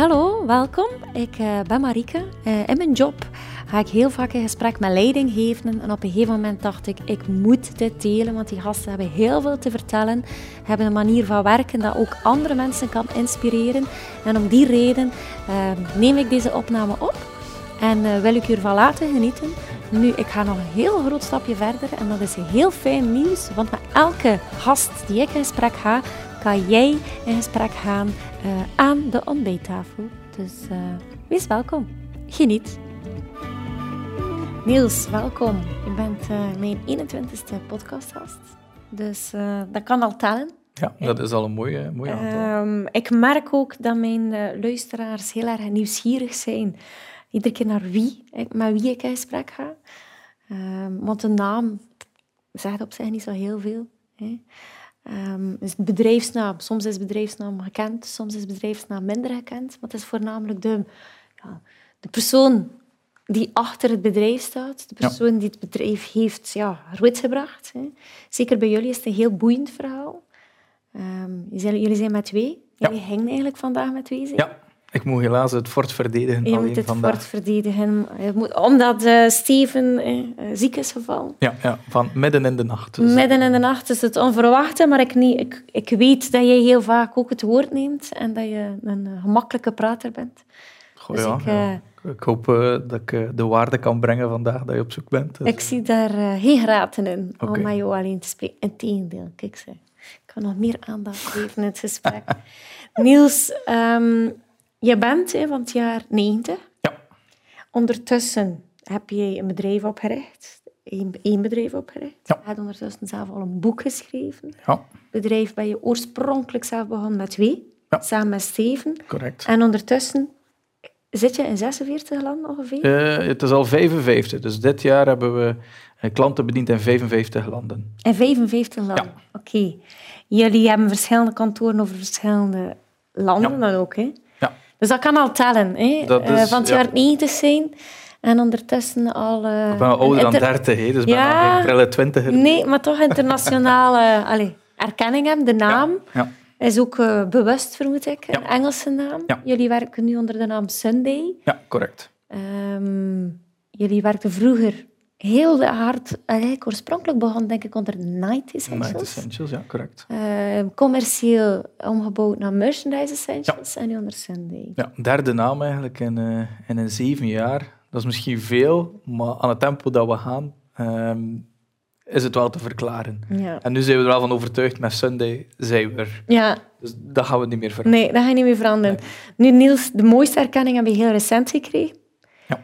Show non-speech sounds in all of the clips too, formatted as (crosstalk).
Hallo, welkom. Ik uh, ben Marieke. Uh, in mijn job ga ik heel vaak in gesprek met leidinggevenden. En op een gegeven moment dacht ik, ik moet dit delen, want die gasten hebben heel veel te vertellen. Hebben een manier van werken dat ook andere mensen kan inspireren. En om die reden uh, neem ik deze opname op en wil ik u ervan laten genieten. Nu, ik ga nog een heel groot stapje verder en dat is heel fijn nieuws, want met elke gast die ik in gesprek ga, kan jij in gesprek gaan uh, aan de ontbijttafel. Dus uh, wees welkom. Geniet. Niels, welkom. Je bent uh, mijn 21ste podcastgast. Dus dat kan al tellen. Ja, dat is al een mooie, mooie aantal. Um, ik merk ook dat mijn luisteraars heel erg nieuwsgierig zijn. Iedere keer naar wie, met wie ik in gesprek ga. Um, want de naam zegt op zich niet zo heel veel. Hè. Um, bedrijfsnaam. Soms is bedrijfsnaam gekend, soms is bedrijfsnaam minder gekend. Maar het is voornamelijk de, ja, de persoon die achter het bedrijf staat, de persoon die het bedrijf heeft ja, gebracht. Hè. Zeker bij jullie is het een heel boeiend verhaal. Um, jullie zijn met twee. Jullie ja. hingen eigenlijk vandaag met twee. Zijn. Ja, ik moet helaas het fort verdedigen. Je moet het vandaag. fort verdedigen, omdat uh, Steven uh, ziek is gevallen. Ja, ja, van midden in de nacht. Dus. Midden in de nacht is het onverwachte, maar ik, niet, ik, ik weet dat jij heel vaak ook het woord neemt en dat je een gemakkelijke prater bent. Goh, dus ja, ik, ja. ik, hoop dat ik de waarde kan brengen vandaag dat je op zoek bent. Dus. Ik zie daar geen graten in okay. om met jou alleen te spreken. Integendeel, kijk ze. Ik kan nog meer aandacht geven in het gesprek. (laughs) Niels... Um, je bent hè, van het jaar 90. Ja. Ondertussen heb je een bedrijf opgericht. Eén, bedrijf opgericht. Ja. Je hebt ondertussen zelf al een boek geschreven. Ja. Bedrijf ben je oorspronkelijk zelf begonnen met twee. Ja. Samen met Steven. Correct. En ondertussen zit je in 46 landen ongeveer? Uh, het is al 55. Dus dit jaar hebben we eh, klanten bediend in 55 landen. In 55 landen? Ja. Oké. Jullie hebben verschillende kantoren over verschillende landen dan ook, hè? Dus dat kan al tellen. Hè? Dat is, uh, van het jaar 90 zijn. En ondertussen al... Uh, ik ben al ouder dan 30, hè? dus ja, ben al geen prille twintiger. Nee, maar toch internationale allez, erkenning hebben. De naam ja, is ook uh, bewust, vermoed ik. Een Engelse naam. Jullie werken nu onder de naam Sunday. Ja, correct. Um, jullie werkten vroeger heel hard, eigenlijk oorspronkelijk begon denk ik onder Night Essentials. Night Essentials, ja, correct. Uh, commercieel omgebouwd naar Merchandise Essentials ja. en nu onder Sunday. Ja, derde naam eigenlijk in, uh, in een zeven jaar. Dat is misschien veel, maar aan het tempo dat we gaan, um, is het wel te verklaren. Ja. En nu zijn we er wel van overtuigd, met Sunday zijn we er. Ja. Dus dat gaan we niet meer veranderen. Nee, dat ga je niet meer veranderen. Nee. Nu, Niels, de mooiste erkenning heb je heel recent gekregen. Ja.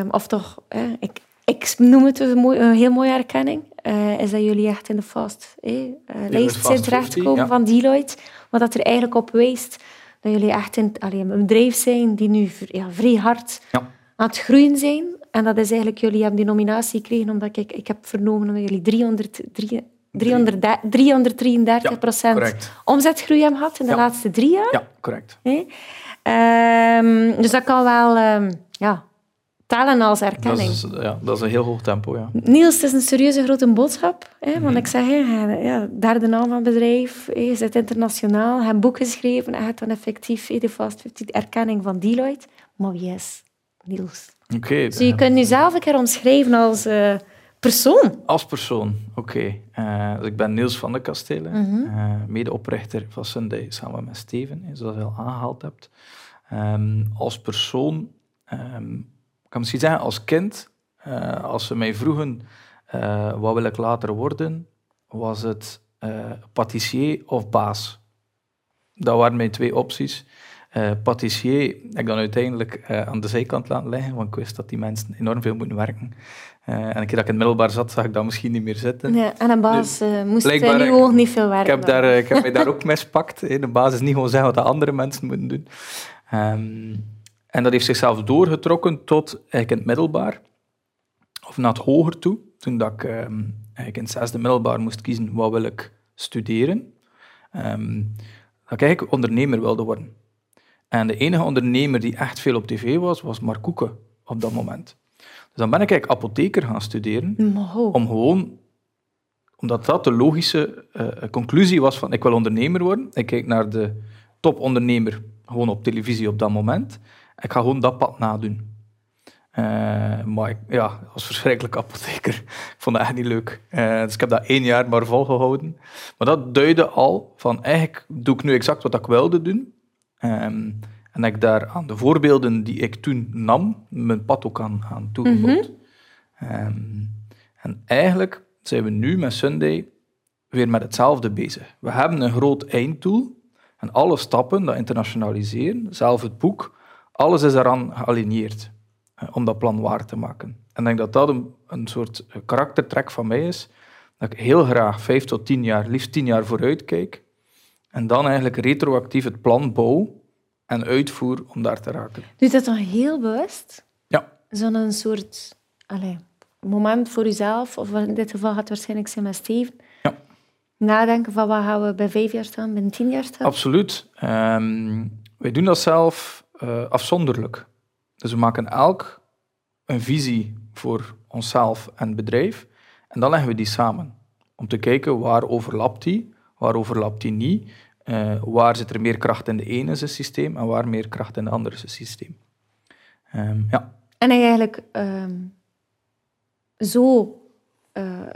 Um, of toch, eh, ik, ik noem het een, mooi, een heel mooie erkenning, uh, is dat jullie echt in de fast eh, uh, lijst zijn terechtgekomen ja. van Deloitte. Wat dat er eigenlijk op wijst dat jullie echt in, allee, een bedrijf zijn die nu ja, vrij hard ja. aan het groeien zijn. En dat is eigenlijk, jullie hebben die nominatie gekregen omdat ik, ik heb vernomen dat jullie 300, 300, 333 ja, procent omzetgroei hebben gehad in de ja. laatste drie jaar. Ja, correct. Um, dus dat kan wel... Um, ja, tellen als erkenning. Dat is, ja, dat is een heel hoog tempo, ja. Niels, het is een serieuze grote boodschap. Hè? Want mm. ik zeg, ja, derde naam van het bedrijf, je zit internationaal, je hebt boek geschreven, je hebt dan effectief de Fast 50 erkenning van Deloitte. Maar is Niels? Oké. Okay, dus je kunt jezelf een keer omschrijven als uh, persoon. Als persoon, oké. Okay. Uh, ik ben Niels van de Kastelen, mm -hmm. uh, medeoprichter van Sunday, samen met Steven, zoals je al aangehaald hebt. Um, als persoon... Um, ik kan misschien zeggen, als kind, uh, als ze mij vroegen uh, wat wil ik later worden, was het uh, patissier of baas. Dat waren mijn twee opties. patissier heb ik dan uiteindelijk aan de zijkant laten liggen, want ik wist dat die mensen enorm veel moeten werken. en een keer dat ik in het middelbaar zat, zag ik dat misschien niet meer zitten. Ja, en een baas dus, moest in uw oog niet veel werken. Ik heb, daar, ik heb mij daar (laughs) ook mispakt. De baas is niet gewoon zeggen wat de andere mensen moeten doen. Um, en dat heeft zichzelf doorgetrokken tot eigenlijk in het middelbaar, of naar het hoger toe. Toen dat ik um, eigenlijk in het zesde middelbaar moest kiezen, wat wil ik studeren, um, dat ik eigenlijk ondernemer wilde worden. En de enige ondernemer die echt veel op tv was, was Mark Koeken op dat moment. Dus dan ben ik eigenlijk apotheker gaan studeren, wow. om gewoon omdat dat de logische uh, conclusie was van ik wil ondernemer worden. Ik kijk naar de topondernemer gewoon op televisie op dat moment. Ik ga gewoon dat pad nadoen. Uh, maar ik, ja, dat was verschrikkelijk apotheker. (laughs) Ik vond dat echt niet leuk. Uh, dus ik heb dat één jaar maar volgehouden. Maar dat duidde al van eigenlijk doe ik nu exact wat ik wilde doen. Um, en dat ik daar aan de voorbeelden die ik toen nam, mijn pad ook aan, aan toegevoegd. Mm um, en eigenlijk zijn we nu met Sunday weer met hetzelfde bezig. We hebben een groot einddoel en alle stappen, dat internationaliseren, zelf het boek, alles is eraan gealigneerd om dat plan waar te maken. En ik denk dat dat een, een soort karaktertrek van mij is, dat ik heel graag vijf tot tien jaar, liefst tien jaar vooruit kijk en dan eigenlijk retroactief het plan bouw en uitvoer om daar te raken. Doe dat dan heel bewust? Ja. Zo'n soort allez, moment voor jezelf, of in dit geval gaat het waarschijnlijk zijn met Steven. Ja. Nadenken van wat gaan we bij vijf jaar staan, bij tien jaar staan? Absoluut. Um, wij doen dat zelf uh, afzonderlijk. Dus we maken elk een visie voor onszelf en het bedrijf. En dan leggen we die samen. Om te kijken waar overlapt die, waar overlapt die niet. Uh, waar zit er meer kracht in de ene systeem en waar meer kracht in de andere systeem. Um, ja. En eigenlijk um, zo uh,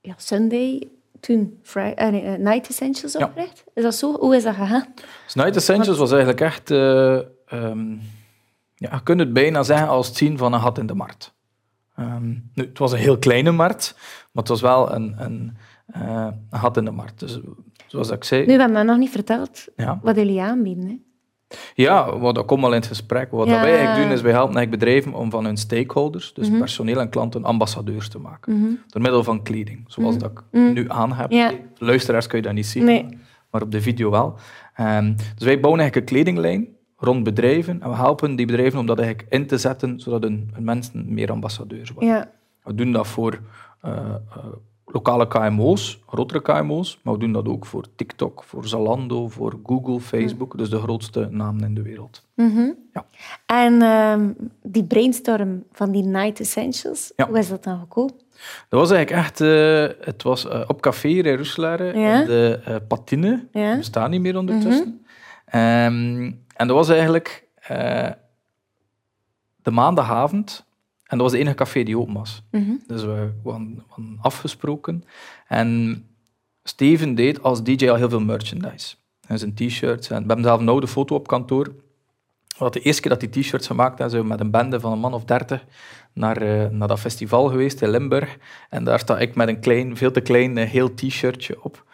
ja, Sunday toen Friday, uh, nee, Night Essentials opricht. Ja. Is dat zo? Hoe is dat gegaan? Dus Night Essentials was eigenlijk echt... Um, ja, je kunt het bijna zeggen als het zien van een gat in de markt. Um, nu, het was een heel kleine markt, maar het was wel een, een, uh, een gat in de markt. Dus zoals ik zei... Nu, we hebben nog niet verteld ja. wat jullie aanbieden. Hè? Ja, wat, dat komt al in het gesprek. Wat ja. wij eigenlijk doen, is wij helpen eigenlijk bedrijven om van hun stakeholders, dus mm-hmm. personeel en klanten, ambassadeurs te maken. Mm-hmm. Door middel van kleding, zoals mm-hmm. dat ik nu aan heb. Ja. Luisteraars kun je dat niet zien, nee. maar op de video wel. Um, dus wij bouwen eigenlijk een kledinglijn rond bedrijven en we helpen die bedrijven om dat eigenlijk in te zetten, zodat hun, hun mensen meer ambassadeurs worden. Ja. We doen dat voor uh, uh, lokale KMO's, grotere KMO's, maar we doen dat ook voor TikTok, voor Zalando, voor Google, Facebook, dus de grootste namen in de wereld. Mm-hmm. Ja. En um, die brainstorm van die Night Essentials, ja. hoe is dat dan gekomen? Dat was eigenlijk echt... Uh, het was uh, op café in Roeselare, ja. in de uh, Patine. Ja. Die bestaan niet meer ondertussen. Mm-hmm. Um, en dat was eigenlijk de maandagavond en dat was de enige café die open was. Mm-hmm. Dus we hadden afgesproken. En Steven deed als DJ al heel veel merchandise. En zijn t-shirts. En we hebben zelf een oude foto op kantoor. Wat de eerste keer dat die t-shirts gemaakt hebben, zijn we met een bende van een man of dertig naar, uh, naar dat festival geweest in Limburg. En daar sta ik met een klein, veel te klein uh, heel t-shirtje op.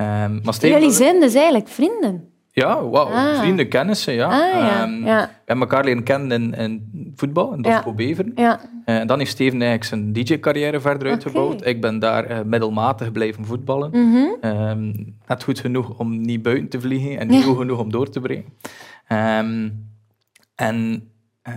Um, maar Steven, Jullie zijn dus eigenlijk vrienden? Ja, wow. Ah. vrienden, kennissen, ja. Ah, ja. Um, ja. We hebben elkaar leren kennen in, in voetbal, in Dofco Ja. Beveren. Ja. Eh, En dan heeft Steven eigenlijk zijn DJ-carrière verder uitgebouwd. Ik ben daar eh, middelmatig blijven voetballen. Mhm. Ehm, net goed genoeg om niet buiten te vliegen en niet goed genoeg om door te breken. Ehm, en eh,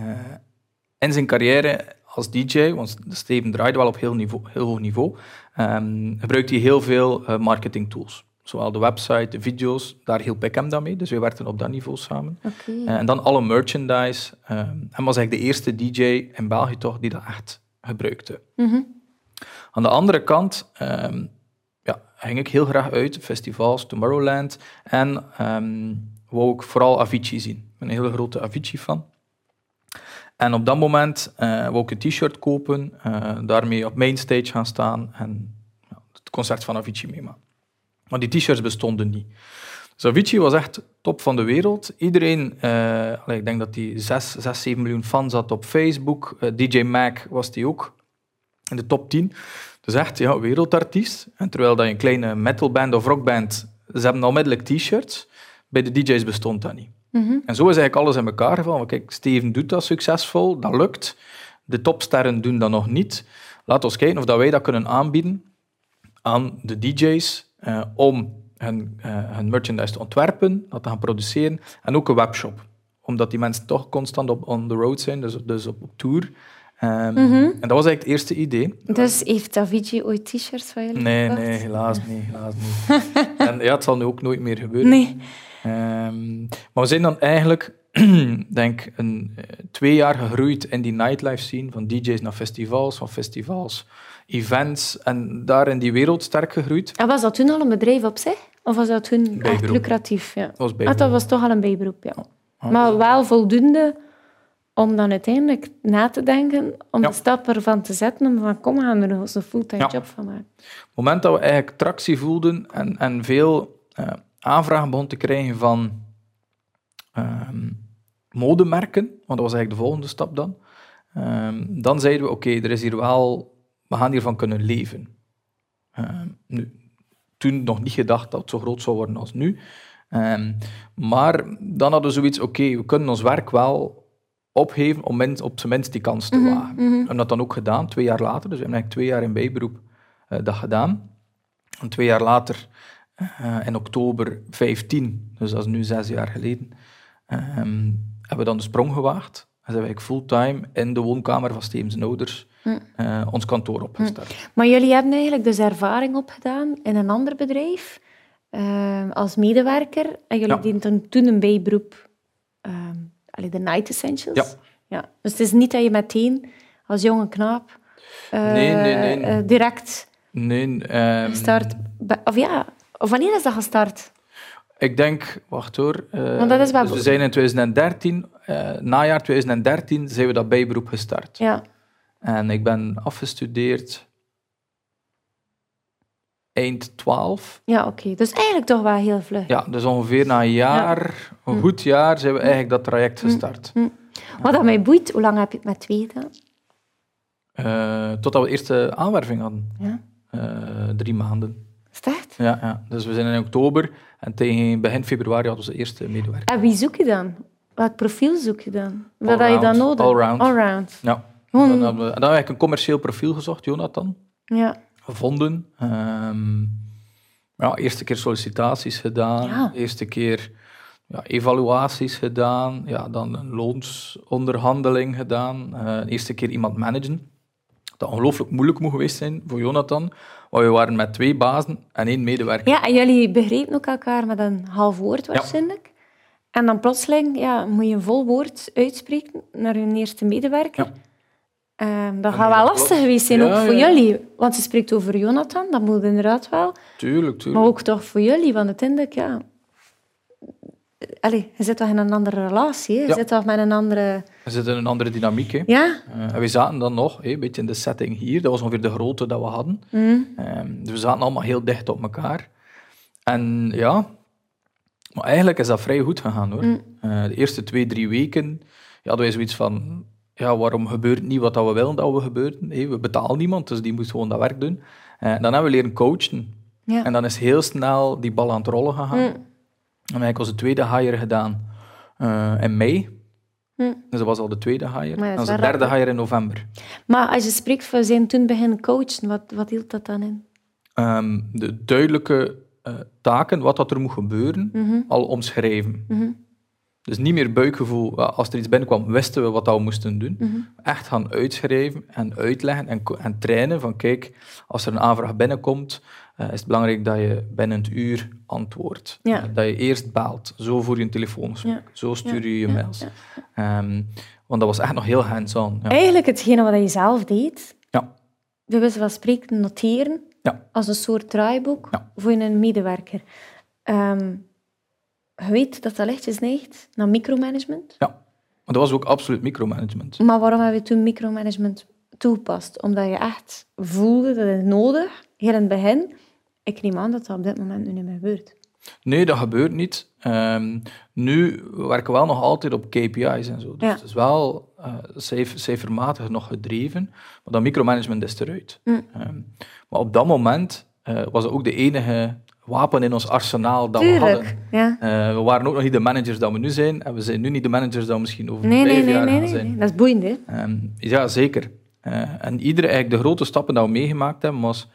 in zijn carrière als DJ, want Steven draaide wel op heel, niveau, heel hoog niveau, ehm, gebruikte hij heel veel eh, marketing tools. Zowel de website, de video's, daar hielp ik hem dan mee. Dus we werkten op dat niveau samen. Eh, en dan alle merchandise. ehm en was eigenlijk de eerste DJ in België toch die dat echt gebruikte. Mhm. Aan de andere kant ehm, ja, ging ik heel graag uit, festivals, Tomorrowland. En ehm, wou ik vooral Avicii zien. Ik ben een hele grote Avicii-fan. En op dat moment eh wou ik een t-shirt kopen, eh, daarmee op mainstage gaan staan en ja, het concert van Avicii meemaken. Maar die t-shirts bestonden niet. Avicii was echt top van de wereld. Iedereen, eh, ik denk dat hij 6, 6, 7 miljoen fans had op Facebook. Eh, DJ Mac was die ook in de top 10. Dus echt, ja, wereldartiest. En terwijl dat je een kleine metalband of rockband, ze hebben onmiddellijk t-shirts. Bij de DJ's bestond dat niet. Mhm. En zo is eigenlijk alles in elkaar gevallen. Kijk, Steven doet dat succesvol, dat lukt. De topsterren doen dat nog niet. Laten we kijken of dat wij dat kunnen aanbieden aan de DJ's eh, om hun, eh, hun merchandise te ontwerpen, dat te gaan produceren en ook een webshop. Omdat die mensen toch constant op on the road zijn, dus, dus op, op tour. Ehm, En dat was eigenlijk het eerste idee. Dus heeft Avicii ooit t-shirts van jullie Nee, gekocht? nee, helaas niet. Helaas niet. (laughs) en ja, het zal nu ook nooit meer gebeuren. Nee. Ehm, maar we zijn dan eigenlijk, (clears throat) denk een eh, twee jaar gegroeid in die nightlife scene, van DJ's naar festivals, van festivals, events, en daar in die wereld sterk gegroeid. En was dat toen al een bedrijf op zich? Of was dat toen echt lucratief? Ja. Dat was Ah, dat was toch al een bijberoep, ja. Maar wel voldoende om dan uiteindelijk na te denken, om Ja. de stap ervan te zetten, om van kom, gaan er eens een fulltime Ja. job van maken. Op het moment dat we eigenlijk tractie voelden en, en veel eh, aanvragen begonnen te krijgen van ehm, modemerken, want dat was eigenlijk de volgende stap dan, ehm, dan zeiden we, oké, er is hier wel, we gaan hiervan kunnen leven. Ehm, nu, toen nog niet gedacht dat het zo groot zou worden als nu. Ehm, maar dan hadden we zoiets, oké, we kunnen ons werk wel opgeven om op zijn minst die kans te wagen. We hebben dat dan ook gedaan, twee jaar later. Dus we hebben eigenlijk twee jaar in bijberoep eh, dat gedaan. En twee jaar later, eh, in oktober 15, dus dat is nu zes jaar geleden, ehm, hebben we dan de sprong gewaagd. En zijn we eigenlijk fulltime in de woonkamer van Steven ouders eh, ons kantoor opgestart. Maar jullie hebben eigenlijk dus ervaring opgedaan in een ander bedrijf eh, als medewerker. En jullie Ja. deden toen, een bijberoep, allee, de Night Essentials. Ja. ja. Dus het is niet dat je meteen als jonge knaap eh, Nee, nee, nee. direct Nee, ehm, start. Of ja, of wanneer is dat gestart? Ik denk, wacht hoor. Want dat is wel- dus we zijn in 2013, eh najaar 2013, zijn we dat bijberoep gestart. Ja. En ik ben afgestudeerd eind 12. Ja, oké. Dus eigenlijk toch wel heel vlug. Ja, dus ongeveer na een jaar, een goed jaar, zijn we eigenlijk dat traject gestart. Wat dat mij boeit, hoe lang heb je het met twee gedaan? Eh, totdat we eerste aanwerving hadden. Ja. Eh, drie maanden. Is echt? Ja, ja, dus we zijn in oktober en tegen begin februari hadden we onze eerste medewerker. En wie zoek je dan? Welk profiel zoek je dan? Wat heb je dan nodig? Allround. Allround. Ja. Hmm. Dan hebben we, en dan hebben we eigenlijk een commercieel profiel gezocht, Jonathan. Ja. gevonden. Ehm, ja, eerste keer sollicitaties gedaan, Ja. eerste keer ja, evaluaties gedaan, ja, dan een loonsonderhandeling gedaan, eh, eerste keer iemand managen. Dat ongelooflijk moeilijk moet geweest zijn voor Jonathan, want we waren met twee bazen en één medewerker. ja, en jullie begrepen ook elkaar met een half woord waarschijnlijk. En dan plotseling ja, moet je een vol woord uitspreken naar je eerste medewerker. Ehm, dat gaat wel lastig geweest zijn, Ja, ook voor ja. jullie. Want ze spreekt over Jonathan, dat moet inderdaad wel. Tuurlijk, tuurlijk. Maar ook toch voor jullie, want uiteindelijk, ja... Allee, je zit toch in een andere relatie, hè? je Ja. zit toch met een andere... We zitten in een andere dynamiek. Hè. Ja? Eh, en we zaten dan nog hè, een beetje in de setting hier. Dat was ongeveer de grootte dat we hadden. Mm. Ehm, dus we zaten allemaal heel dicht op elkaar. En ja, maar eigenlijk is dat vrij goed gegaan hoor. Eh, de eerste twee, drie weken ja, hadden wij zoiets van: ja, waarom gebeurt niet wat dat we willen dat we gebeurten? Hé, we betalen niemand, dus die moet gewoon dat werk doen. Eh, dan hebben we leren coachen. Ja. En dan is heel snel die bal aan het rollen gegaan. Mm. En eigenlijk onze tweede hire gedaan eh, in mei. Mm. Dus dat was al de tweede hire. En onze wel derde hè? hire in november. Maar als je spreekt van zijn toen beginnen coachen, wat, wat hield dat dan in? Ehm, de duidelijke eh, taken, wat dat er moet gebeuren, Mhm. al omschrijven. Dus niet meer buikgevoel. Als er iets binnenkwam, wisten we wat we moesten doen. Mhm. Echt gaan uitschrijven en uitleggen en, en trainen van kijk, als er een aanvraag binnenkomt, eh, is het belangrijk dat je binnen het uur antwoordt. Ja. Eh, dat je eerst baalt. Zo voer je een telefoongesprek. Ja. Zo stuur je je mails. Ehm, want dat was echt nog heel hands-on. Ja. Eigenlijk hetgene wat je zelf deed, Ja. wijze van spreken noteren, Ja. als een soort draaiboek voor een medewerker. Ehm, je weet dat dat lichtjes neigt naar micromanagement. ja. Maar dat was ook absoluut micromanagement. Maar waarom heb je toen micromanagement toegepast? Omdat je echt voelde dat het nodig, heel in het begin. Ik neem aan dat dat op dit moment nu niet meer gebeurt. Nee, dat gebeurt niet. Ehm, nu werken we wel nog altijd op KPI's en zo. Dus Ja. het is wel eh, cijfer, cijfermatig nog gedreven, maar dat micromanagement is eruit. Mm. Ehm, maar op dat moment eh, was het ook de enige wapen in ons arsenaal dat we hadden. ja. Eh, we waren ook nog niet de managers dat we nu zijn, en we zijn nu niet de managers dat we misschien over Nee, vijf nee, jaar nee, gaan nee, zijn. nee. Dat is boeiend, hè? Ehm, ja, zeker. Eh, en iedere, eigenlijk de grote stappen die we meegemaakt hebben, was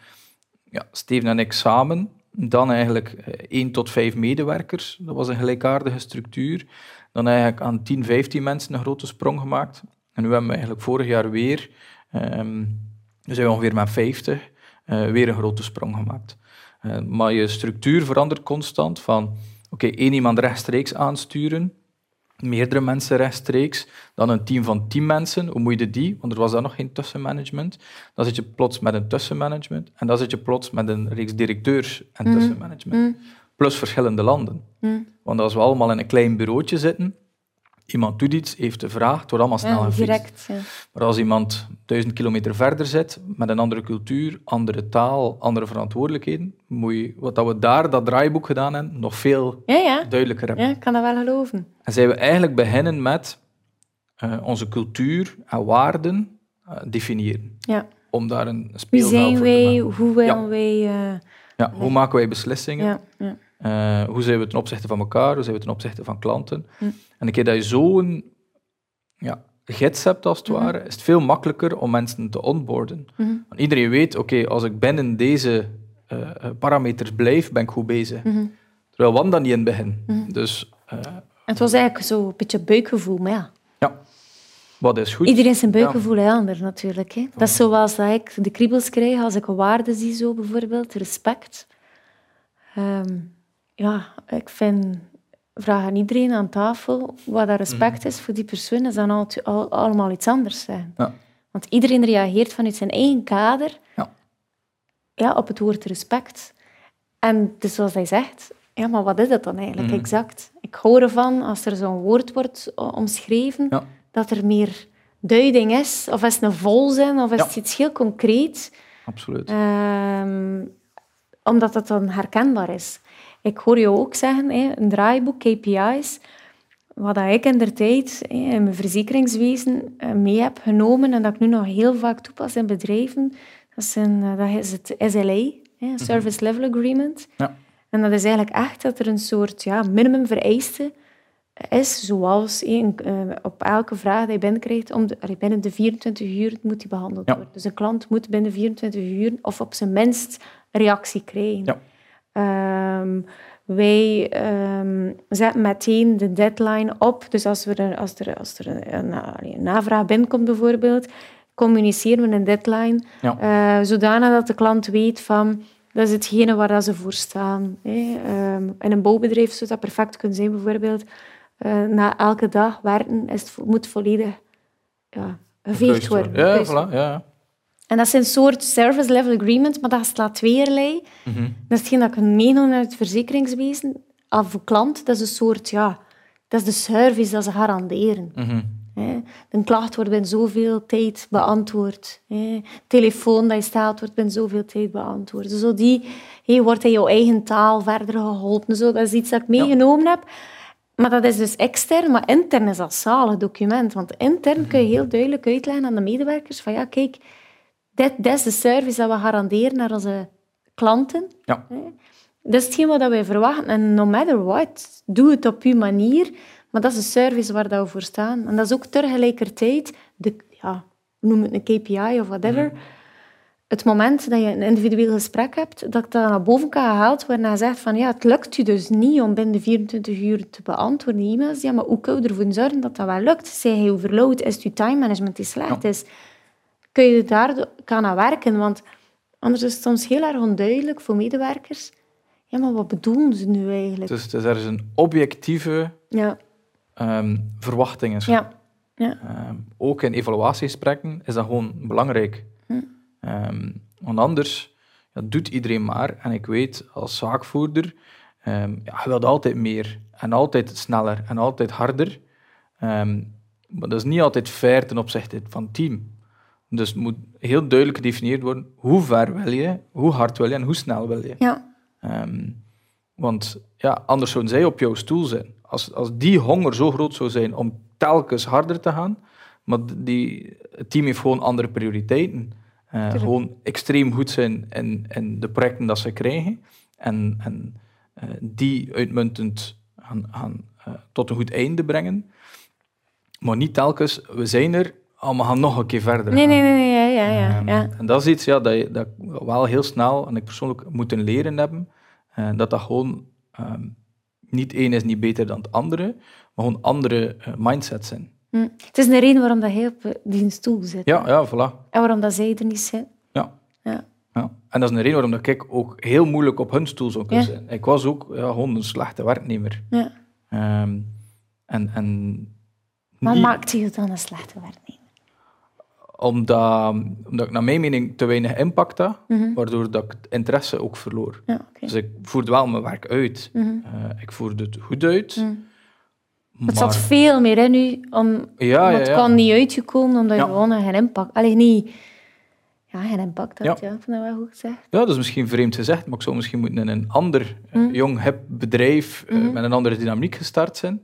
ja, Steven en ik samen. Dan eigenlijk eh, één tot vijf medewerkers. Dat was een gelijkaardige structuur. Dan eigenlijk aan 10, 15 mensen een grote sprong gemaakt. En nu hebben we eigenlijk vorig jaar weer, ehm we zijn we ongeveer met 50, eh, weer een grote sprong gemaakt. Eh, maar je structuur verandert constant van, oké, één iemand rechtstreeks aansturen, meerdere mensen rechtstreeks, dan een team van tien mensen, hoe moet je die? Want er was dan nog geen tussenmanagement. Dan zit je plots met een tussenmanagement en dan zit je plots met een reeks directeurs en tussenmanagement. Plus verschillende landen. Want als we allemaal in een klein bureautje zitten, Iemand doet iets, heeft de vraag, het wordt allemaal snel Ja, gefixt. direct. Ja. Maar als iemand duizend kilometer verder zit, met een andere cultuur, andere taal, andere verantwoordelijkheden, moet je, wat dat we daar, dat draaiboek gedaan hebben, nog veel Ja, duidelijker hebben. ja, ik kan dat wel geloven. En zijn we eigenlijk beginnen met eh, onze cultuur en waarden eh, definiëren. Ja. Om daar een Wie speelveld zijn voor te wij? maken. Hoe willen wij... eh, Ja, hoe maken wij beslissingen? ja, ja. Eh, hoe zijn we ten opzichte van elkaar? Hoe zijn we ten opzichte van klanten? Hm. En een keer dat je zo'n ja, gids hebt, als het Mhm. ware, is het veel makkelijker om mensen te onboarden. Mhm. Want iedereen weet, oké, als ik binnen deze eh, parameters blijf, ben ik goed bezig. Mhm. Terwijl we dat niet in het begin. Dus eh, Het was eigenlijk zo een beetje buikgevoel, maar ja. ja, wat is goed? Iedereen zijn buikgevoel anders natuurlijk. Hè. Dat is zoals dat ik de kriebels krijg als ik een waarde zie, zo bijvoorbeeld, respect. Ehm, ja, ik vind, vraag aan iedereen aan tafel wat dat respect is voor die persoon, is dan al, al- allemaal iets anders zijn. Ja. Want iedereen reageert vanuit zijn eigen kader Ja. Ja, op het woord respect. En dus zoals hij zegt, ja, maar wat is dat dan eigenlijk Mhm. exact? Ik hou ervan als er zo'n woord wordt omschreven, Ja. dat er meer duiding is, of is het een volzin, of is het iets heel concreet, Absoluut. Ehm, omdat het dan herkenbaar is. Ik hoor je ook zeggen, een draaiboek, KPI's, wat dat ik in de tijd in mijn verzekeringswezen eh, mee heb genomen en dat ik nu nog heel vaak toepas in bedrijven, dat, zijn, eh, dat is het SLA, hè, Service Level Agreement. Ja. En dat is eigenlijk echt dat er een soort ja, minimumvereiste is, zoals een- eh, op elke vraag die je binnenkrijgt, om de, binnen de 24 uur moet die behandeld Ja. worden. Dus een klant moet binnen 24 uur of op zijn minst reactie krijgen. Ja. Ehm, wij ehm, zetten meteen de deadline op. Dus als, we er, als er, als er een, een, een navraag binnenkomt bijvoorbeeld, communiceren we een deadline, Ja. eh, zodanig dat de klant weet van dat is hetgene waar dat ze voor staan. Hè. Ehm, in een bouwbedrijf zou dat perfect kunnen zijn, bijvoorbeeld. eh, na elke dag werken is het, moet volledig ja, geveegd worden. Ja, voilà, ja, ja. En dat is een soort service level agreement, maar dat slaat tweeërlei. Mhm. Dat is hetgeen dat ik meeneem uit het verzekeringswezen. Al voor klant, dat is een soort, ja, dat is de service dat ze garanderen. Hè. Een klacht wordt binnen zoveel tijd beantwoord. Hè. Telefoon dat je stelt wordt binnen zoveel tijd beantwoord. Zo die hey, wordt in jouw eigen taal verder geholpen. Zo, dat is iets dat ik meegenomen heb. Maar dat is dus extern, maar intern is dat zalig document. Want intern kun je heel duidelijk uitleggen aan de medewerkers van ja, kijk, dit, dit is de service dat we garanderen naar onze klanten. Ja. Dat is hetgeen wat wij verwachten. En no matter what, doe het op uw manier. Maar dat is de service waar dat we voor staan. En dat is ook tegelijkertijd, de, ja, noem het een KPI of whatever, het moment dat je een individueel gesprek hebt, dat dat naar boven kan gehaald worden en je zegt van ja, het lukt u dus niet om binnen de 24 uur te beantwoorden die e-mails. Ja, maar hoe kun je ervoor zorgen dat dat wel lukt? Zeg je overload? Is het je time management die slecht Ja. Kun je daar kan aan werken? Want anders is het soms heel erg onduidelijk voor medewerkers. Ja, maar wat bedoelen ze nu eigenlijk? Dus het is een objectieve Ja, ehm, verwachting is. ja, ja. Ehm, ook in evaluatiegesprekken is dat gewoon belangrijk. Hm. Ehm, want anders ja, doet iedereen maar. En ik weet als zaakvoerder, ja, je wilt altijd meer. En altijd sneller en altijd harder. Maar dat is niet altijd fair ten opzichte van het team. Dus het moet heel duidelijk gedefinieerd worden hoe ver wil je, hoe hard wil je en hoe snel wil je. ja. Ehm, want ja, anders zouden zij op jouw stoel zijn. Als, als die honger zo groot zou zijn om telkens harder te gaan, maar die, het team heeft gewoon andere prioriteiten. Eh, gewoon extreem goed zijn in, in de projecten dat ze krijgen en, en eh, die uitmuntend gaan, gaan, eh, tot een goed einde brengen. Maar niet telkens, we zijn er, oh, we gaan nog een keer verder Nee, gaan. nee, nee, nee, ja, ja, ja. Ehm, ja. En dat is iets ja, dat, je, dat ik wel heel snel, en ik persoonlijk, moeten leren hebben. eh, dat dat gewoon ehm, niet één is niet beter dan het andere, maar gewoon andere eh, mindsets zijn. Hm. Het is een reden waarom dat hij op eh, die stoel zit. Ja, ja, voilà. En waarom dat zij er niet zit. Ja. Ja. Ja. En dat is een reden waarom dat ik ook heel moeilijk op hun stoel zou kunnen Ja. zijn. Ik was ook ja, gewoon een slechte werknemer. Ja. Ehm, en, en Maar niet- maakt je dan een slechte werknemer? Omdat, omdat ik naar mijn mening te weinig impact had, Mhm. waardoor dat ik het interesse ook verloor. Ja. Dus ik voerde wel mijn werk uit. Mhm. Eh, ik voerde het goed uit, Mhm. Het zat veel meer in u, om, Ja, ja, het kwam niet uitgekomen omdat je gewoon geen impact... Allee, niet... Ja, geen impact had, Ja. ja. Ik vind dat wel goed gezegd. Ja, dat is misschien vreemd gezegd, maar ik zou misschien moeten in een ander eh, jong, hip bedrijf eh, met een andere dynamiek gestart zijn.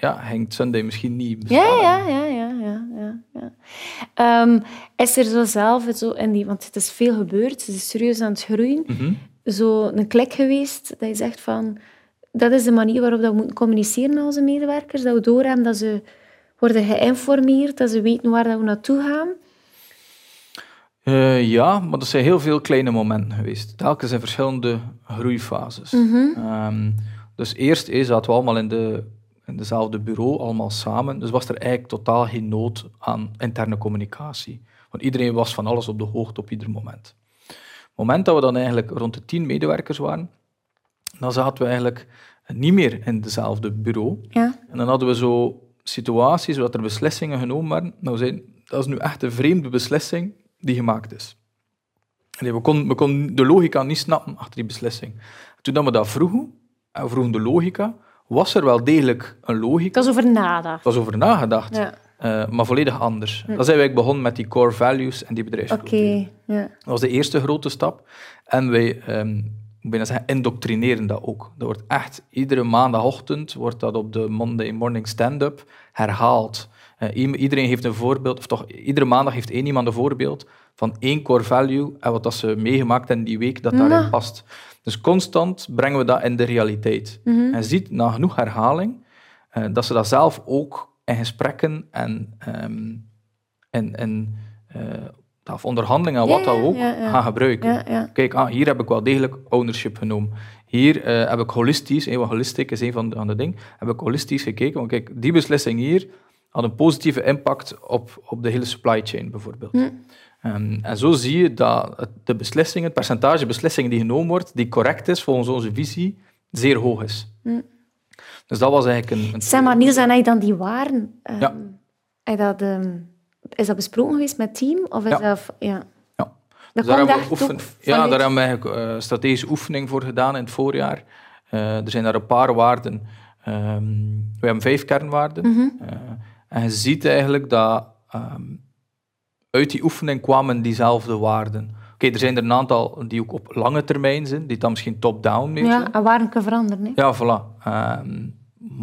Ja, hangt Sunday misschien niet. Ja, ja, ja, ja, ja, ja. Ehm, is er zo zelf, zo in die, want het is veel gebeurd, het is serieus aan het groeien, Mhm. zo een klik geweest dat je zegt van, dat is de manier waarop dat we moeten communiceren met onze medewerkers, dat we doorhebben dat ze worden geïnformeerd, dat ze weten waar dat we naartoe gaan. Eh, ja, maar dat zijn heel veel kleine momenten geweest. Telkens in verschillende groeifases. Ehm, dus eerst is zaten we allemaal in, de, in dezelfde bureau, allemaal samen. Dus was er eigenlijk totaal geen nood aan interne communicatie. Want iedereen was van alles op de hoogte op ieder moment. Het moment dat we dan eigenlijk rond de tien medewerkers waren, dan zaten we eigenlijk niet meer in dezelfde bureau. Ja. En dan hadden we zo situaties waar er beslissingen genomen werden. Nou, we zeiden, dat is nu echt een vreemde beslissing die gemaakt is. Allee, we konden we konden de logica niet snappen achter die beslissing. Toen dat we dat vroegen, en we vroegen de logica, was er wel degelijk een logica. Dat is over nadenken. Er was over nagedacht, Ja, eh, maar volledig anders. Dan zijn wij begonnen met die core values en die oké. bedrijfscultuur. Ja. Dat was de eerste grote stap. En wij, ik bijna zeggen, indoctrineren dat ook. Dat wordt echt, iedere maandagochtend wordt dat op de Monday Morning Stand-up herhaald. Eh, iedereen heeft een voorbeeld, of toch, iedere maandag heeft één iemand een voorbeeld van één core value en wat dat ze meegemaakt hebben die week dat daarin Nou. past. Dus constant brengen we dat in de realiteit. Mhm. En ziet na genoeg herhaling eh, dat ze dat zelf ook in gesprekken en, en, en eh, of onderhandelingen, wat dat ja, ook, ja, ja. gaan gebruiken. Kijk, ah, hier heb ik wel degelijk ownership genomen. Hier eh, heb ik holistisch, eh, want holistic is een van de, van de dingen, heb ik holistisch gekeken. Want kijk, die beslissing hier had een positieve impact op, op de hele supply chain bijvoorbeeld. Hm. Ehm, en zo zie je dat het- de beslissingen, het percentage beslissingen die genomen wordt, die correct is volgens onze visie, zeer hoog is. Hm. Dus dat was eigenlijk een... een Zeg maar, Niels, en heb je dan die waren... ehm, Ja. heb dat, ehm, is dat besproken geweest met het team? Of is Ja. dat... Ja. Ja. Dat Dus daar hebben we oefen- ja, vanuit- daar hebben we eigenlijk eh, strategische oefening voor gedaan in het voorjaar. Eh, er zijn daar een paar waarden. Ehm, we hebben vijf kernwaarden. Mhm. Eh, en je ziet eigenlijk dat ehm, uit die oefening kwamen diezelfde waarden. Oké, er zijn er een aantal die ook op lange termijn zijn, die dan misschien top-down meer. Ja, en waren kunnen veranderen. Hè? Ja, voilà. Ehm,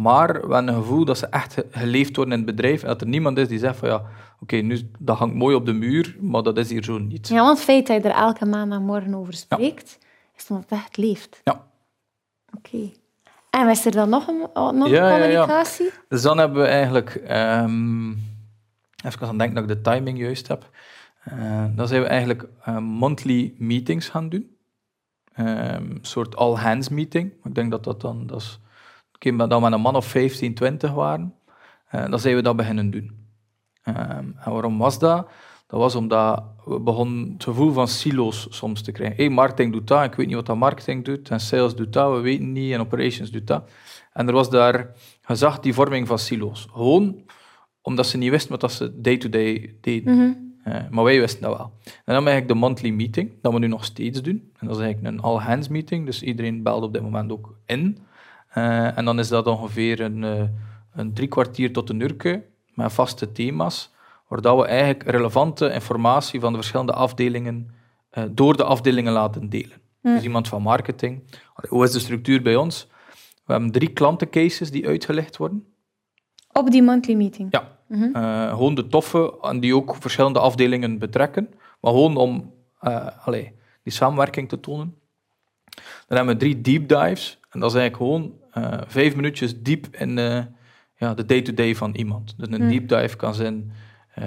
maar we hebben een gevoel dat ze echt ge- geleefd worden in het bedrijf en dat er niemand is die zegt van ja, oké, nu dat hangt mooi op de muur, maar dat is hier zo niet. Ja, want het feit dat je er elke maandagmorgen over spreekt, is omdat het echt leeft. Ja. Oké. En was er dan nog een, nog Ja, een ja, ja. communicatie? Dus dan hebben we eigenlijk, ehm even aan denken dat ik de timing juist heb, Eh, dan zijn we eigenlijk eh, monthly meetings gaan doen. Ehm, een soort all-hands meeting. Ik denk dat dat dan, dat is, dat we een man of 15, 20 waren. Eh, dan zijn we dat beginnen doen. Ehm, en waarom was dat? Dat was omdat we begonnen het gevoel van silo's soms te krijgen. Hey, marketing doet dat, ik weet niet wat dat marketing doet. En sales doet dat, we weten niet. En operations doet dat. En er was daar, je zag die vorming van silo's. Gewoon omdat ze niet wisten wat dat ze day-to-day deden. Mhm. Eh, maar wij wisten dat wel. En dan eigenlijk de monthly meeting, dat we nu nog steeds doen. En dat is eigenlijk een all-hands meeting, dus iedereen belt op dit moment ook in. Eh, en dan is dat ongeveer een, eh, een drie kwartier tot een uur met vaste thema's, waar dat we eigenlijk relevante informatie van de verschillende afdelingen door de afdelingen laten delen. Dus iemand van marketing. Hoe is de structuur bij ons? We hebben drie klantencases die uitgelegd worden. Op die monthly meeting. Ja, Eh, gewoon de toffe, en die ook verschillende afdelingen betrekken. Maar gewoon om allee, die samenwerking te tonen. Dan hebben we drie deep dives. En dat is eigenlijk gewoon eh, vijf minuutjes diep in ja, de day-to-day van iemand. Dus een deep dive kan zijn,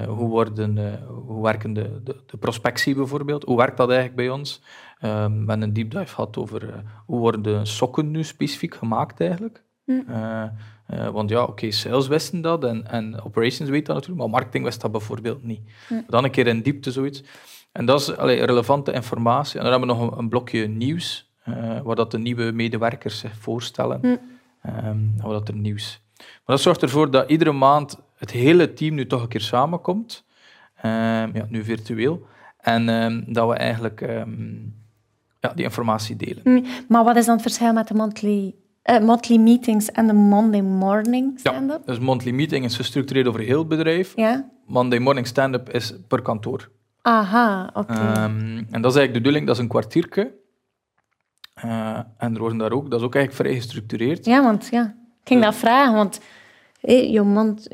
hoe, worden, hoe werken de, de, de prospectie bijvoorbeeld? Hoe werkt dat eigenlijk bij ons? We hebben een deep dive gehad over hoe worden de sokken nu specifiek gemaakt eigenlijk. Eh, eh, want ja, oké, sales wisten dat en, en operations weet dat natuurlijk, maar marketing wist dat bijvoorbeeld niet. Dan een keer in diepte zoiets. En dat is allee, relevante informatie. En dan hebben we nog een, een blokje nieuws, eh, waar dat de nieuwe medewerkers zich voorstellen. Ehm, en wat dat er nieuws. Maar dat zorgt ervoor dat iedere maand het hele team nu toch een keer samenkomt. Ehm, ja, nu virtueel. En ehm, dat we eigenlijk ehm, ja, die informatie delen. Hm, Maar wat is dan het verschil met de monthly eh, monthly meetings en de Monday morning stand-up. Dus monthly meeting is gestructureerd over heel het bedrijf. Ja. Monday morning stand-up is per kantoor. Aha, oké. Ehm, en dat is eigenlijk de bedoeling, dat is een kwartiertje. Eh, en er worden daar ook, dat is ook eigenlijk vrij gestructureerd. Ja, want ja, ik ging dat vragen, want je,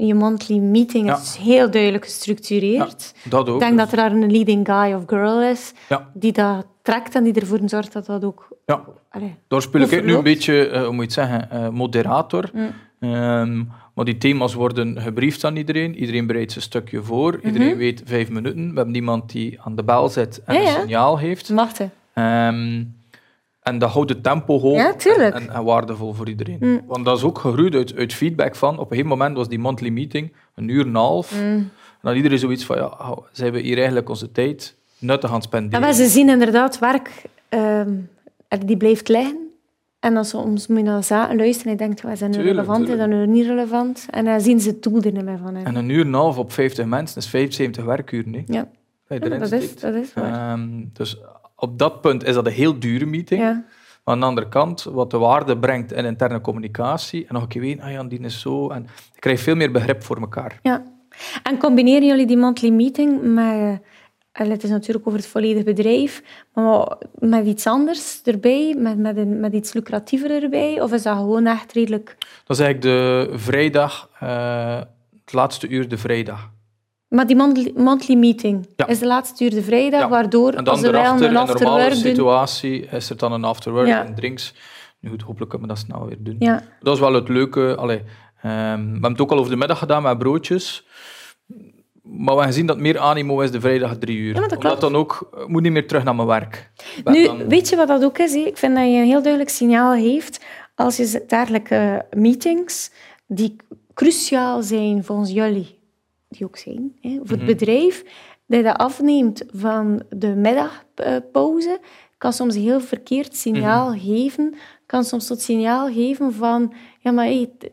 je monthly meeting Ja. is heel duidelijk gestructureerd. Dat ook. Ik denk dat er daar een leading guy of girl is Ja. die dat trekt en die ervoor zorgt dat dat ook... Ja, Allee, daar speel ik nu een beetje, eh, hoe moet je het zeggen, eh, moderator. Mm. Ehm, maar die thema's worden gebriefd aan iedereen. Iedereen bereidt zijn stukje voor. Iedereen weet vijf minuten. We hebben iemand die aan de bel zit en Mhm. Een signaal heeft. wachten. Ehm, en dat houdt het tempo hoog Ja. En, en waardevol voor iedereen. Mm. Want dat is ook gegroeid uit, uit feedback van... Op een gegeven moment was die monthly meeting een uur en een half. Mm. En dan iedereen zoiets van... Ja, oh, zijn we hier eigenlijk onze tijd nuttig aan het Ja, spenderen? maar ze zien inderdaad werk ehm, die blijft liggen. En dan soms moet je naar luisteren en je denkt, is dat nu relevant, tuurlijk. nu niet relevant? En dan zien ze het doel er niet meer van. hè. En een uur en een half op 50 mensen is 75 werkuren. hè. Ja, Dat is, dat is waar. Ehm, dus op dat punt is dat een heel dure meeting. ja. Maar aan de andere kant, wat de waarde brengt in interne communicatie, en nog een keer weten, ah ja, die is zo, en je krijgt veel meer begrip voor elkaar. Ja. En combineren jullie die monthly meeting met... en Het is natuurlijk over het volledige bedrijf, maar met iets anders erbij, met, met, een, met iets lucratiever erbij? Of is dat gewoon echt redelijk... Dat is eigenlijk de vrijdag, eh, het laatste uur de vrijdag. Maar die monthly, monthly meeting Ja. is de laatste uur de vrijdag, Ja. waardoor En dan als we wel een in een normale afterwork doen... situatie, is er dan een afterwork Ja. en drinks. Nu goed, hopelijk kunnen we dat snel weer doen. Ja. Dat is wel het leuke. Allee, ehm, we hebben het ook al over de middag gedaan met broodjes. Maar we hebben gezien dat meer animo is de vrijdag drie uur. Ja, dat Omdat dan ook, ik moet niet meer terug naar mijn werk. Ben Nu, dan- weet je wat dat ook is? Ik vind dat je een heel duidelijk signaal heeft als je dergelijke meetings, die cruciaal zijn volgens jullie, die ook zijn, hè, Mhm. het bedrijf, dat afneemt van de middagpauze, kan soms een heel verkeerd signaal Mhm. geven. Kan soms tot signaal geven van, ja, maar hey, het-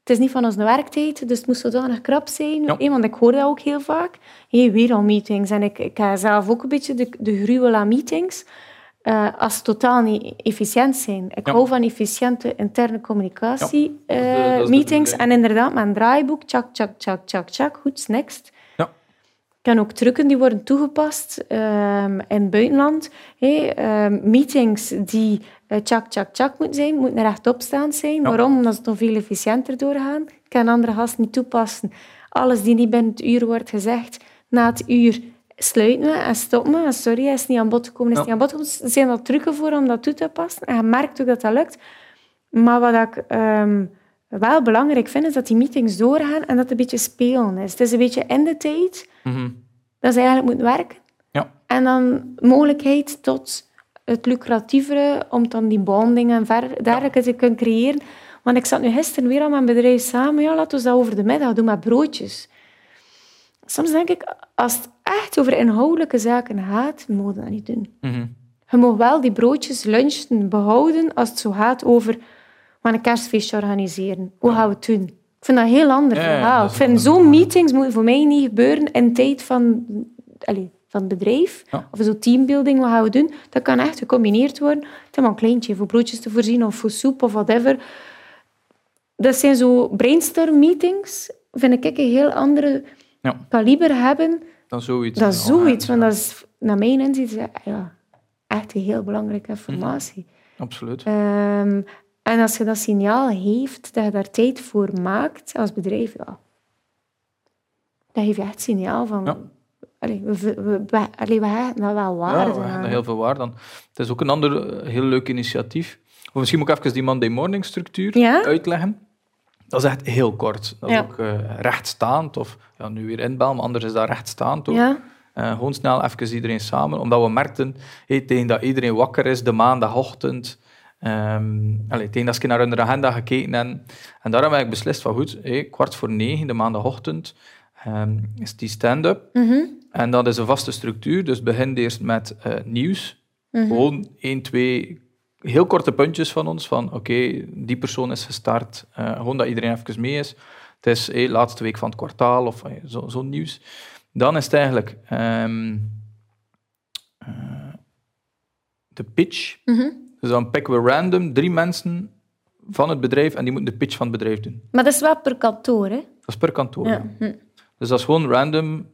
het is niet van onze werktijd, dus het moet zodanig krap zijn. Ja. Hè, want ik hoor dat ook heel vaak. Hey, weer al meetings. En ik, ik heb zelf ook een beetje de, de gruwel aan meetings. Eh, als ze totaal niet efficiënt zijn. Ik Ja. hou van efficiënte interne communicatie Ja, de- eh, meetings. En inderdaad, mijn draaiboek, tjak, tjak, tjak, tjak, tjak, goed, next. Ja. Ik ken ook trucken die worden toegepast ehm, in het buitenland. Hey, ehm, meetings die eh, tjak, tjak, tjak moeten zijn, moeten rechtopstaand zijn. Waarom? Omdat ze dan veel efficiënter doorgaan. Ik kan andere gasten niet toepassen. Alles die niet binnen het uur wordt gezegd, na het uur sluiten we en stoppen we. En sorry, hij is niet aan bod gekomen, is Ja. niet aan bod gekomen. Er zijn al trucken voor om dat toe te passen. En je merkt ook dat dat lukt. Maar wat ik ehm, wel belangrijk vind, is dat die meetings doorgaan en dat het een beetje spelen is. Het is een beetje in de tijd Mhm. dat ze eigenlijk moeten werken. Ja. En dan mogelijkheid tot het lucratievere om dan die bonding en ver- dergelijke te kunnen creëren. Want ik zat nu gisteren weer aan mijn bedrijf samen. Ja, laten we dat over de middag doen met broodjes. Soms denk ik, als het echt over inhoudelijke zaken gaat, mogen we dat niet doen. Mhm. Je mag wel die broodjes lunchen behouden als het zo gaat over we gaan een kerstfeestje organiseren. Hoe gaan we het doen? Ik vind dat een heel ander Ja, verhaal. Ik vind zo'n meetings moeten voor mij niet gebeuren in tijd van, allee, van het bedrijf. Ja. Of zo teambuilding, wat gaan we doen? Dat kan echt gecombineerd worden. Het is maar een kleintje, voor broodjes te voorzien of voor soep of whatever. Dat zijn zo brainstorm meetings, vind ik een heel andere Ja, kaliber hebben dan zoiets. dat is Ja, zoiets, ja, want dat is naar mijn inzicht ja, echt een heel belangrijke informatie. Absoluut. Ehm, en als je dat signaal heeft, dat je daar tijd voor maakt als bedrijf, ja, dan geef je echt signaal van... Ja. Allee, we, we, we, we- allee, we hebben daar wel Ja, waarde we aan. hebben heel veel waarde aan. Het is ook een ander eh, heel leuk initiatief. Of misschien moet ik even die Monday morning structuur Ja? uitleggen. Dat is echt heel kort. Dat is ook eh, rechtstaand, of ja, nu weer inbellen, maar anders is dat rechtstaand ook. Ja? Eh, gewoon snel even iedereen samen, omdat we merkten, hey, tegen dat iedereen wakker is, de maandagochtend, um, allee, tegen dat ze naar hun agenda gekeken hebben. En daarom heb ik beslist van goed, hey, kwart voor negen, de maandagochtend, ehm, is die stand-up. Mhm. En dat is een vaste structuur, dus begin eerst met eh, nieuws. Mhm. Gewoon één, twee heel korte puntjes van ons, van oké, die persoon is gestart, eh, gewoon dat iedereen even mee is. Het is hey, laatste week van het kwartaal of eh, zo- zo'n nieuws. Dan is het eigenlijk ehm, eh, de pitch. Mhm. Dus dan pikken we random drie mensen van het bedrijf en die moeten de pitch van het bedrijf doen. Maar dat is wel per kantoor, hè? Dat is per kantoor. Ja. ja. Hm. Dus dat is gewoon random.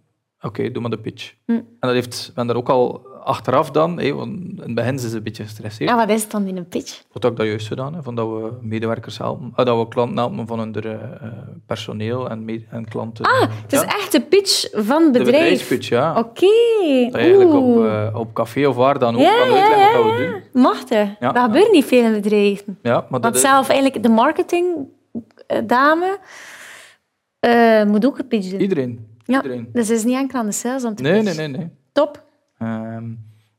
Oké, doe maar de pitch. Hm. En dat heeft men daar ook al achteraf dan, hé, want in het begin zijn ze een beetje gestresseerd. En wat is het dan in een pitch? Wat heb ik dat juist gedaan, hè, van dat we medewerkers helpen, ah, dat we klanten helpen van hun eh, personeel en, klanten. Ah, het is echt de pitch van het de bedrijf. bedrijfspitch, ja. Oké. Dat je eigenlijk op, eh, op café of waar dan ook Ja, kan uitleggen ja, wat we doen. Ja. Dat gebeurt niet veel in bedrijven. Ja, maar dat Want is, zelf eigenlijk de marketingdame eh moet ook een pitch doen. iedereen. Ja. iedereen. Dus het is niet enkel aan de sales om te Nee, nee, nee, nee. Top. Ehm,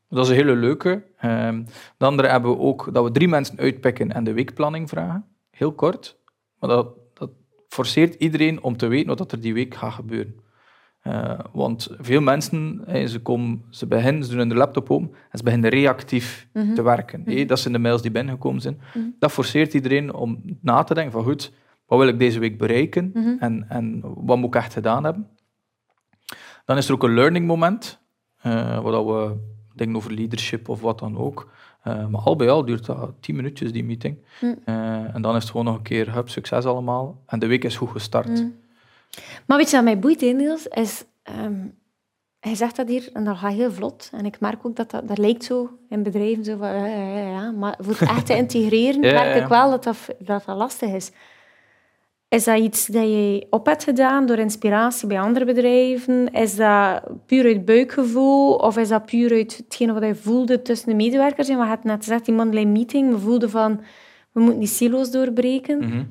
dat is een hele leuke. Ehm de andere hebben we ook dat we drie mensen uitpikken en de weekplanning vragen. Heel kort. Maar dat, dat forceert iedereen om te weten wat er die week gaat gebeuren. Eh, want veel mensen, ze, komen, ze beginnen, ze doen hun laptop open en ze beginnen reactief te werken. Eh, dat zijn de mails die binnengekomen zijn. Dat forceert iedereen om na te denken van goed, wat wil ik deze week bereiken en, en wat moet ik echt gedaan hebben. Dan is er ook een learning moment, eh, waar we denken over leadership of wat dan ook. Eh, maar al bij al duurt dat tien minuutjes, die meeting. Eh, en dan is het gewoon nog een keer, hup, succes allemaal. En de week is goed gestart. Maar weet je wat mij boeit, hè, Niels? Is, ehm, hij zegt dat hier en dat gaat heel vlot. En ik merk ook dat dat, dat lijkt zo in bedrijven zo van, ja, ja, ja, ja. Maar voor het echt te (laughs) integreren, Ja, merk ik wel dat dat, dat dat lastig is. Is dat iets dat je op hebt gedaan door inspiratie bij andere bedrijven? Is dat puur uit buikgevoel? Of is dat puur uit hetgene wat je voelde tussen de medewerkers? En wat je hebt net gezegd, die monthly meeting. We voelden van, we moeten die silo's doorbreken. Mhm.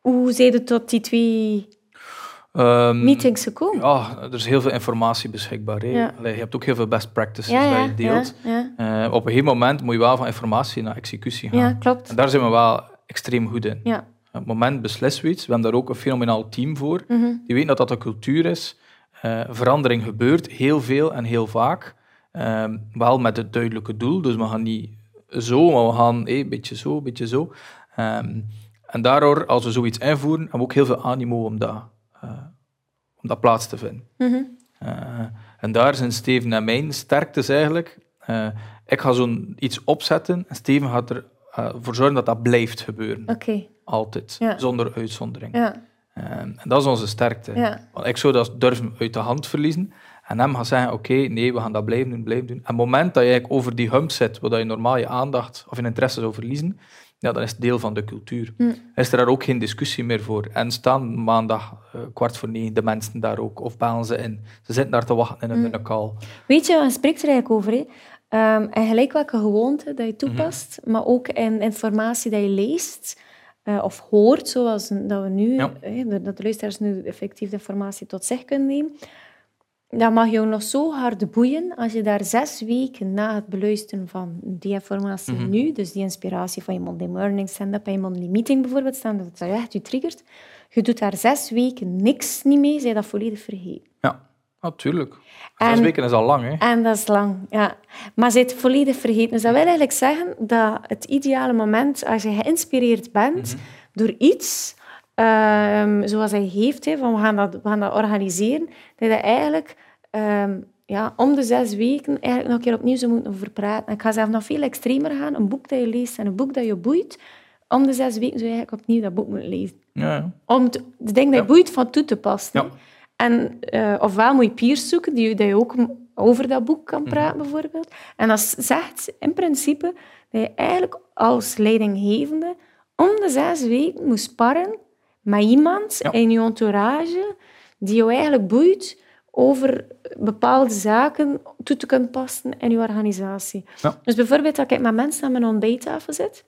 Hoe zijn je tot die twee Ehm, meetings gekomen? Ja, er is heel veel informatie beschikbaar. hè. Ja. Allee, je hebt ook heel veel best practices Ja, ja, dat je deelt. Eh, op een gegeven moment moet je wel van informatie naar executie gaan. Ja, klopt. En daar zijn we wel extreem goed in. Ja. Op het moment beslissen we iets. We hebben daar ook een fenomenaal team voor. Mhm. Die weten dat dat een cultuur is. Eh, verandering gebeurt heel veel en heel vaak. Ehm, wel met het duidelijke doel. Dus we gaan niet zo, maar we gaan een beetje zo, een beetje zo. Ehm, en daardoor, als we zoiets invoeren, hebben we ook heel veel animo om dat, eh, om dat plaats te vinden. Mhm. Eh, en daar zijn Steven en mijn sterktes eigenlijk. Ik ga zo'n iets opzetten en Steven gaat ervoor voor zorgen dat dat blijft gebeuren. Altijd, Ja. zonder uitzondering. ja. Eh, en dat is onze sterkte. Ja. Want ik zou dat durven uit de hand verliezen. En hem gaan zeggen, oké, nee, we gaan dat blijven doen, blijven doen. En het moment dat je eigenlijk over die hump zit, waar je normaal je aandacht of je interesse zou verliezen, ja, dan is het deel van de cultuur. Hm. Is er daar ook geen discussie meer voor. En staan maandag eh, kwart voor negen de mensen daar ook, of bellen ze in. Ze zitten daar te wachten in een call. Weet je, je spreekt er eigenlijk over. Hè? Ehm, en gelijk welke gewoonte dat je toepast, maar ook in informatie dat je leest eh, of hoort, zoals dat we nu, Ja. eh, dat de luisteraars nu effectief de informatie tot zich kunnen nemen. Dat mag jou nog zo hard boeien als je daar zes weken na het beluisteren van die informatie nu, dus die inspiratie van je Monday morning stand-up en je monthly meeting bijvoorbeeld, staan, dat dat echt je triggert, je doet daar zes weken niks niet mee, zij dat volledig vergeten. Natuurlijk. Zes En- weken is al lang, hè. En dat is lang, ja. Maar ze het volledig vergeten. Dus dat wil eigenlijk zeggen dat het ideale moment, als je geïnspireerd bent door iets, ehm, zoals hij heeft, hè, van we gaan, dat, we gaan dat organiseren, dat je eigenlijk ehm, ja, om de zes weken eigenlijk nog een keer opnieuw zou moeten over praten. En ik ga zelf nog veel extremer gaan. Een boek dat je leest en een boek dat je boeit, om de zes weken zou je eigenlijk opnieuw dat boek moeten lezen. Ja, ja. Om te- de dingen dat je boeit van toe te passen. Ja. En eh, ofwel moet je peers zoeken, die, dat je ook over dat boek kan praten, bijvoorbeeld. En dat zegt in principe dat je eigenlijk als leidinggevende om de zes weken moet sparren met iemand Ja. in je entourage die jou eigenlijk boeit over bepaalde zaken toe te kunnen passen in je organisatie. Ja. Dus bijvoorbeeld dat ik met mensen aan mijn ontbijttafel zit,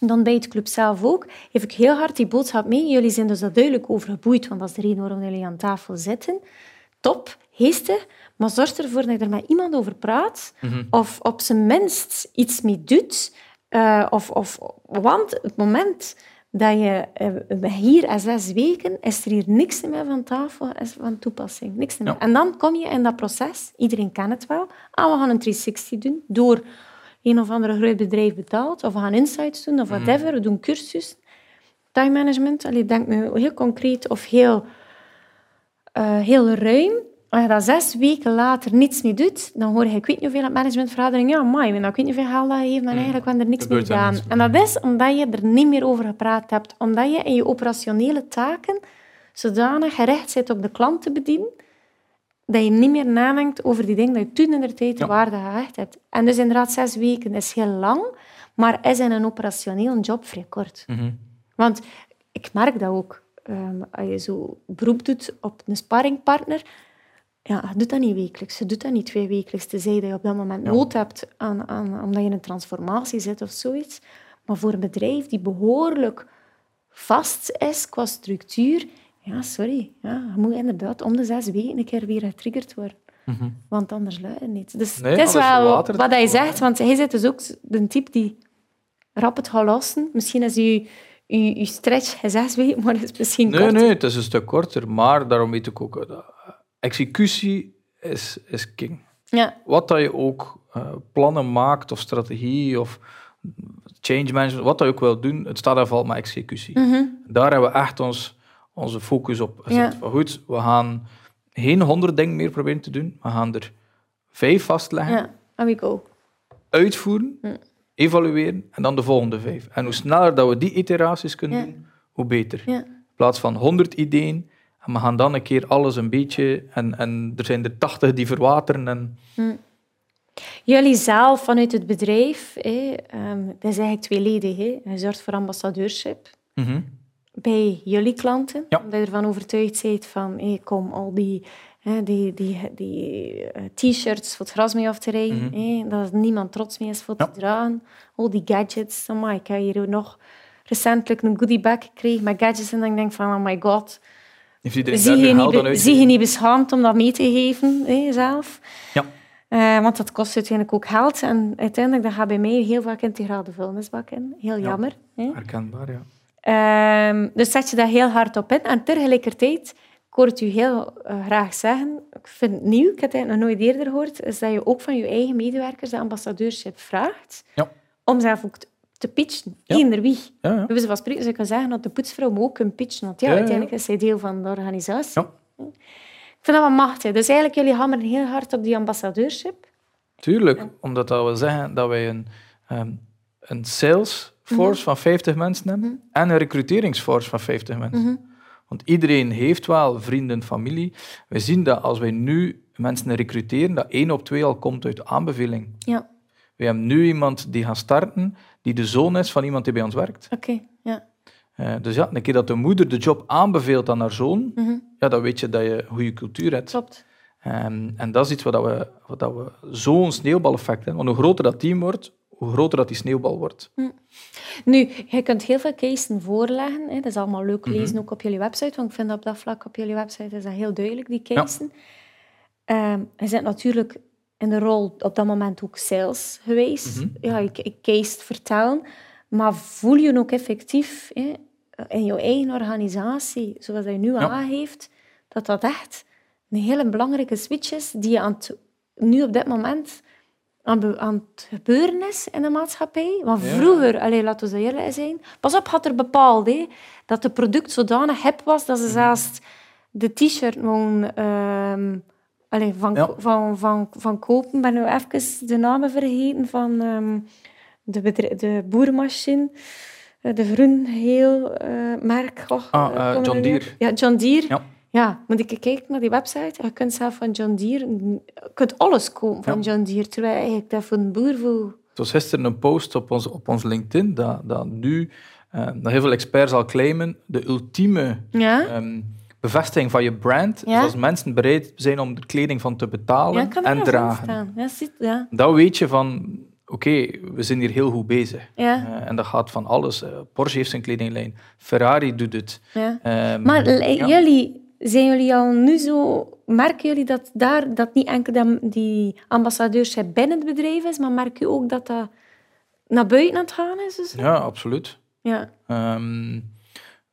dan bij het club zelf ook, geef ik heel hard die boodschap mee. Jullie zijn dus daar duidelijk over geboeid, want dat is de reden waarom jullie aan tafel zitten. Top, geestig, maar zorg ervoor dat je er met iemand over praat, of op zijn minst iets mee doet. eh, of, of, want het moment dat je eh, hier en zes weken is er hier niks meer van tafel, is van toepassing. Niks meer. Ja. En dan kom je in dat proces, iedereen kent het wel, ah, we gaan een 360 doen, door een of andere groot bedrijf betaald, of we gaan insights doen, of whatever, we doen cursus. Time management, allee, denk nu heel concreet of heel, eh, heel ruim. als je dat zes weken later niets niet doet, dan hoor je, ik weet niet hoeveel het managementvergadering, ja, maar ik weet niet hoeveel geld dat geeft, maar eigenlijk we er niks mee Gebeurt er gedaan. niks En dat is omdat je er niet meer over gepraat hebt. Omdat je in je operationele taken zodanig gericht zit op de klant te bedienen, dat je niet meer nadenkt over die dingen dat je toen in de tijd Ja. waarde gehecht hebt. En dus inderdaad, zes weken is heel lang, maar is in een operationeel job vrij kort. Mhm. Want ik merk dat ook. ehm, als je zo beroep doet op een sparringpartner, ja, je doet dat niet wekelijks. Je doet dat niet twee wekelijks. Tenzij dat je op dat moment Ja. nood hebt aan, aan, omdat je in een transformatie zit of zoiets. Maar voor een bedrijf die behoorlijk vast is qua structuur, ja, sorry. Ja, je moet inderdaad om de zes weken een keer weer getriggerd worden. Mhm. Want anders lukt het niet. Dus Nee, het is wel wat hij zegt, want hij zit dus ook de type die rap het gaat lossen. Misschien is je, je, je stretch zes weken, maar het is misschien Nee, kort. nee, het is een stuk korter, maar daarom weet ik ook... eh, dat executie is, is king. Ja, Wat dat je ook eh, plannen maakt, of strategie, of change management, wat dat je ook wil doen, het staat en valt met executie. Mhm. Daar hebben we echt ons, onze focus op gezet. Ja. Van goed, we gaan geen honderd dingen meer proberen te doen, we gaan er vijf vastleggen, ja, and we go. uitvoeren, evalueren en dan de volgende vijf. En hoe sneller dat we die iteraties kunnen Ja. doen, hoe beter. Ja. In plaats van 100 ideeën, en we gaan dan een keer alles een beetje, en, en er zijn er 80 die verwateren. En, Jullie zelf vanuit het bedrijf, hè, ehm, dat is eigenlijk tweeledig. Hè. Je zorgt voor ambassadeurship Mhm. Bij jullie klanten. Ja. Omdat je ervan overtuigd bent van, hé, kom, al die, hè, die, die, die eh, t-shirts voor het gras mee af te rijden. Mhm. hè, dat er niemand trots mee is voor Ja. te dragen. Al die gadgets. Amai, ik heb hier ook nog recentelijk een goodie bag gekregen met gadgets. En dan denk ik van, oh my god. Zie je, niet, zie je niet beschaamd om dat mee te geven hè, zelf? Ja. Eh, want dat kost uiteindelijk ook geld. En uiteindelijk dat gaat bij mij heel vaak integrale vuilnisbak in. Heel Ja. jammer. Hè? Herkenbaar, ja. Ehm, dus zet je daar heel hard op in. En tegelijkertijd, ik hoor het u heel eh, graag zeggen, ik vind het nieuw, ik heb het nog nooit eerder gehoord, is dat je ook van je eigen medewerkers de ambassadeurship vraagt Ja. om zelf ook te, pitchen. Ja. Eender wie. Ja, ja. Spreken ik kunnen zeggen dat de poetsvrouw ook kan pitchen. Want ja, uiteindelijk is zij deel van de organisatie. Ja. Ik vind dat wel machtig. Dus eigenlijk, jullie hameren heel hard op die ambassadeurship. Tuurlijk, omdat dat we zeggen dat wij een, ehm, een sales force van 50 mensen hebben en een recruteringsforce van 50 mensen. Want iedereen heeft wel vrienden, familie. We zien dat als wij nu mensen recruteren, dat één op twee al komt uit aanbeveling. Ja, We hebben nu iemand die gaat starten, die de zoon is van iemand die bij ons werkt. oké. Ja. Eh, dus ja, een keer dat de moeder de job aanbeveelt aan haar zoon, Mhm. ja, dan weet je dat je een goede cultuur hebt. Klopt. Ehm, en dat is iets wat, we, wat we zo'n sneeuwbaleffect hebben. Want hoe groter dat team wordt, hoe groter dat die sneeuwbal wordt. Nu, je kunt heel veel cases voorleggen. Hè. Dat is allemaal leuk Mhm. lezen, ook op jullie website. Want ik vind dat op dat vlak op jullie website is dat heel duidelijk, die cases. Ehm, je zit natuurlijk in de rol op dat moment ook sales geweest. Mhm. Ja, je, je case vertellen. Maar voel je ook effectief hè, in je eigen organisatie, zoals je nu Ja. aangeeft, dat dat echt een hele belangrijke switch is die je aan het, nu op dit moment aan, aan het gebeuren is in de maatschappij. Want Ja. vroeger, allee, laten we eerlijk zijn, pas op, had er bepaald hè, dat het product zodanig hip was dat ze zelfs de t-shirt mogen ehm, allee, van, Ja. van, van, van kopen. Ik ben nu even de namen vergeten van ehm, de, de boermachine. Eh, De groen, heel eh, merk. Ah, eh, John er? Deere. Ja, John Deere. Ja. Ja, moet ik kijken naar die website? Je kunt zelf van John Deere... Je kunt alles kopen van Ja. John Deere. Terwijl eigenlijk dat voor een boer... Voor... Het was gisteren een post op ons, op ons LinkedIn dat, dat nu eh, dat heel veel experts al claimen de ultieme Ja? ehm, bevestiging van je brand Ja. als mensen bereid zijn om er kleding van te betalen ja, en er dragen. staan. Ja, ziet, ja. Dan weet je van, oké, we zijn hier heel goed bezig. Ja, Eh, en dat gaat van alles. Eh, Porsche heeft zijn kledinglijn, Ferrari doet het. ja. Ehm, Maar jullie, zijn jullie al nu zo... Merken jullie dat daar, dat niet enkel die ambassadeurschap binnen het bedrijf is, maar merk je ook dat dat naar buiten aan het gaan is? Dus? Ja, absoluut. Ja. Ehm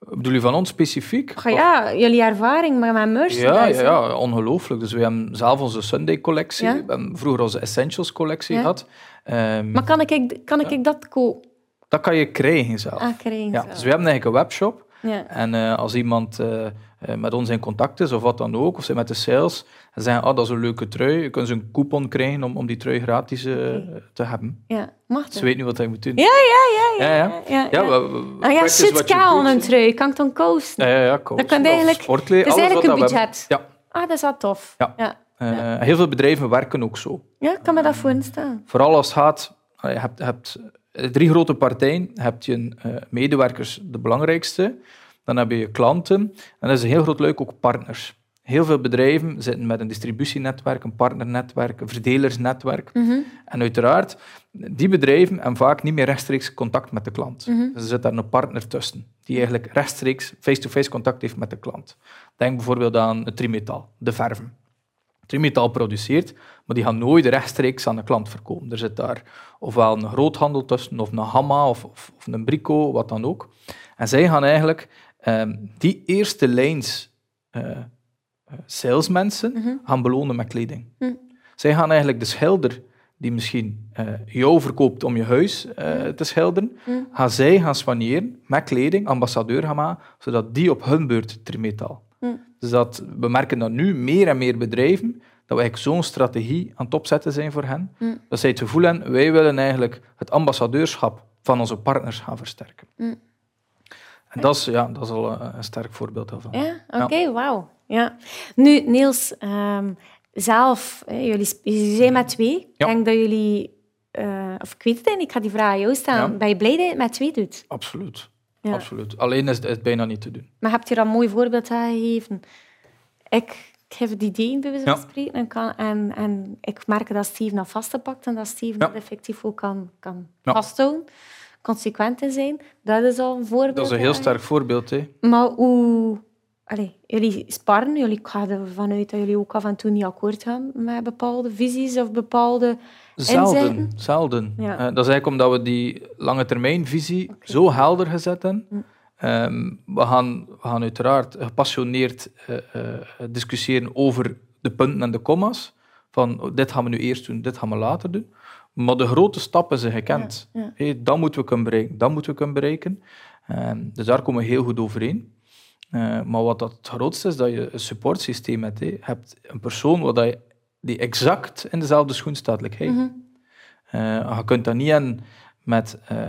bedoel je van ons specifiek? Ga ja, jullie ervaring met mijn merchandise. Ja, ja, ja, ongelooflijk. Dus we hebben zelf onze Sunday-collectie. Ja? We hebben vroeger onze Essentials-collectie Ja. gehad. Ehm, Maar kan ik, kan ik dat kopen? Dat kan je krijgen zelf. Ah, krijgen ja, zelf. dus we hebben eigenlijk een webshop Ja. En eh, als iemand eh, met ons in contact is, of wat dan ook, of ze met de sales, en zeggen, ah, dat is een leuke trui, je kunt ze een coupon krijgen om, om die trui gratis eh, te hebben. Ja, mag Ze weet nu wat hij moet doen. Ja, ja, ja. Ja, ja. ja. ja, Ja, Ah ja, you kaal een trui. Kan ik dan kousen? Ja, ja, ja, coach. Dat kan eigenlijk- Dat is eigenlijk een budget. hebben. Ah, dat is wel tof. Ja. ja. Ja. Eh, Heel veel bedrijven werken ook zo. Ja, ik kan me dat voorstellen. Vooral als het gaat, je hebt, hebt eh, drie grote partijen, heb je een, eh, medewerkers, de belangrijkste, dan heb je je klanten, en dat is heel groot leuk ook partners. Heel veel bedrijven zitten met een distributienetwerk, een partnernetwerk, een verdelersnetwerk. Mhm. En uiteraard, die bedrijven hebben vaak niet meer rechtstreeks contact met de klant. Mhm. Dus er zit daar een partner tussen, die eigenlijk rechtstreeks face-to-face contact heeft met de klant. Denk bijvoorbeeld aan het Trimetal, de verven. Trimetal produceert, maar die gaan nooit rechtstreeks aan de klant verkopen. Er zit daar ofwel een groothandel tussen, of een Hamma, of, of, of een Brico, wat dan ook. En zij gaan eigenlijk ehm, die eerste lijns eh, eh, salesmensen Mhm. gaan belonen met kleding. Hm. Zij gaan eigenlijk de schilder die misschien eh, jou verkoopt om je huis eh, te schilderen, Hm. gaan zij gaan soigneren met kleding, ambassadeur gaan maken, zodat die op hun beurt Trimetal. Hm. Dus dat, we merken dat nu meer en meer bedrijven, dat we eigenlijk zo'n strategie aan het opzetten zijn voor hen, Hm. dat zij het gevoel hebben, wij willen eigenlijk het ambassadeurschap van onze partners gaan versterken. Hm. En dat is, ja, dat is al een, een sterk voorbeeld daarvan. Ja, oké, wauw. Ja. Nu, Niels, ehm, zelf, hè, jullie, zijn met twee. Ik Ja. denk dat jullie, eh, of ik weet het ik ga die vraag aan jou stellen. Ja. Ben je blij dat je het met twee doet? Absoluut. Ja. Absoluut. Alleen is het, bijna niet te doen. Maar heb je daar een mooi voorbeeld aan gegeven? Ik, ik geef het idee, bij wijze van Ja. spreken, en, kan, en, en ik merk dat Steven dat vastpakt en dat Steven Ja. dat effectief ook kan, kan Ja. vasthouden. Consequent in zijn. Dat is al een voorbeeld. Dat is een heel sterk voorbeeld. Hè. Maar hoe... Allee, jullie sparren, jullie ik ga ervan uit dat jullie ook af en toe niet akkoord gaan met bepaalde visies of bepaalde Zelden, zelden. Ja. Eh, dat is eigenlijk omdat we die lange termijn visie zo helder gezet hebben. Hm. Ehm, we, gaan, we gaan uiteraard gepassioneerd eh, eh, discussiëren over de punten en de comma's. Van oh, dit gaan we nu eerst doen, dit gaan we later doen. Maar de grote stappen zijn gekend. Ja, ja. Hey, dat moeten we kunnen bereiken, dat moeten we kunnen bereiken. Ehm, dus daar komen we heel goed overeen. Eh, maar wat dat het grootste is, dat je een supportsysteem hebt. Je hebt een persoon waar dat je, die exact in dezelfde schoen staat, like hij. Mhm. Eh, je kunt dat niet aan met eh,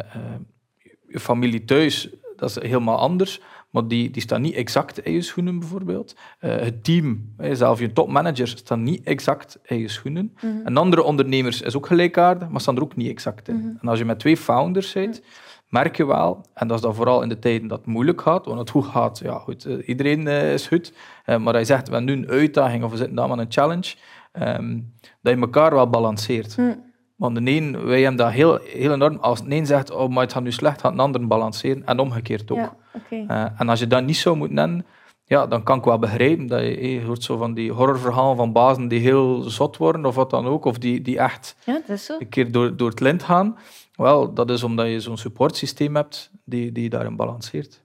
je familie thuis, dat is helemaal anders. Maar die, die staan niet exact in je schoenen, bijvoorbeeld. Eh, het team, zelf je topmanagers, staan niet exact in je schoenen. Mhm. En andere ondernemers is ook gelijkaardig, maar staan er ook niet exact in. Mhm. En als je met twee founders bent, merk je wel, en dat is dan vooral in de tijden dat het moeilijk gaat, want het goed gaat, ja goed, eh, iedereen eh, is goed. Maar hij zegt, we hebben nu een uitdaging of we zitten dan aan een challenge, ehm, dat je elkaar wel balanceert. Hm. Want de een, wij hebben dat heel, heel enorm. Als de een zegt, oh, maar het gaat nu slecht, gaat een ander balanceren. En omgekeerd ook. Ja, oké. Eh, en als je dat niet zou moeten hebben, ja, dan kan ik wel begrijpen dat je, eh, je hoort zo van die horrorverhalen van bazen die heel zot worden, of wat dan ook, of die, die echt Ja, dat is zo. een keer door, door het lint gaan. Wel, dat is omdat je zo'n supportsysteem hebt die, die daarin balanceert.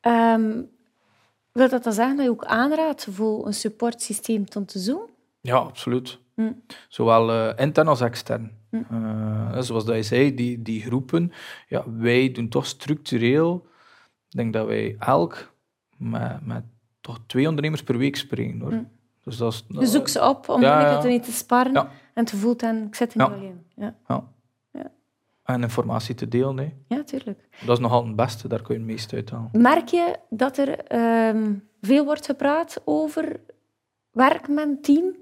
Ehm, wil dat dan zeggen dat je ook aanraadt voor een supportsysteem te doen? Ja, absoluut. Hm. Zowel eh, intern als extern. Hm. Eh, zoals dat je zei, die, die groepen, ja, wij doen toch structureel, ik denk dat wij elk met, met toch twee ondernemers per week springen. Hoor. Hm. Dus dat is, Je zoekt ze op om Ja, er niet te sparen Ja. en te voelt en ik zit in Ja. jullie in. Ja. En informatie te delen, nee. ja, tuurlijk. dat is nogal het beste, daar kun je het meest uithalen. Merk je dat er ehm, veel wordt gepraat over werk met een team?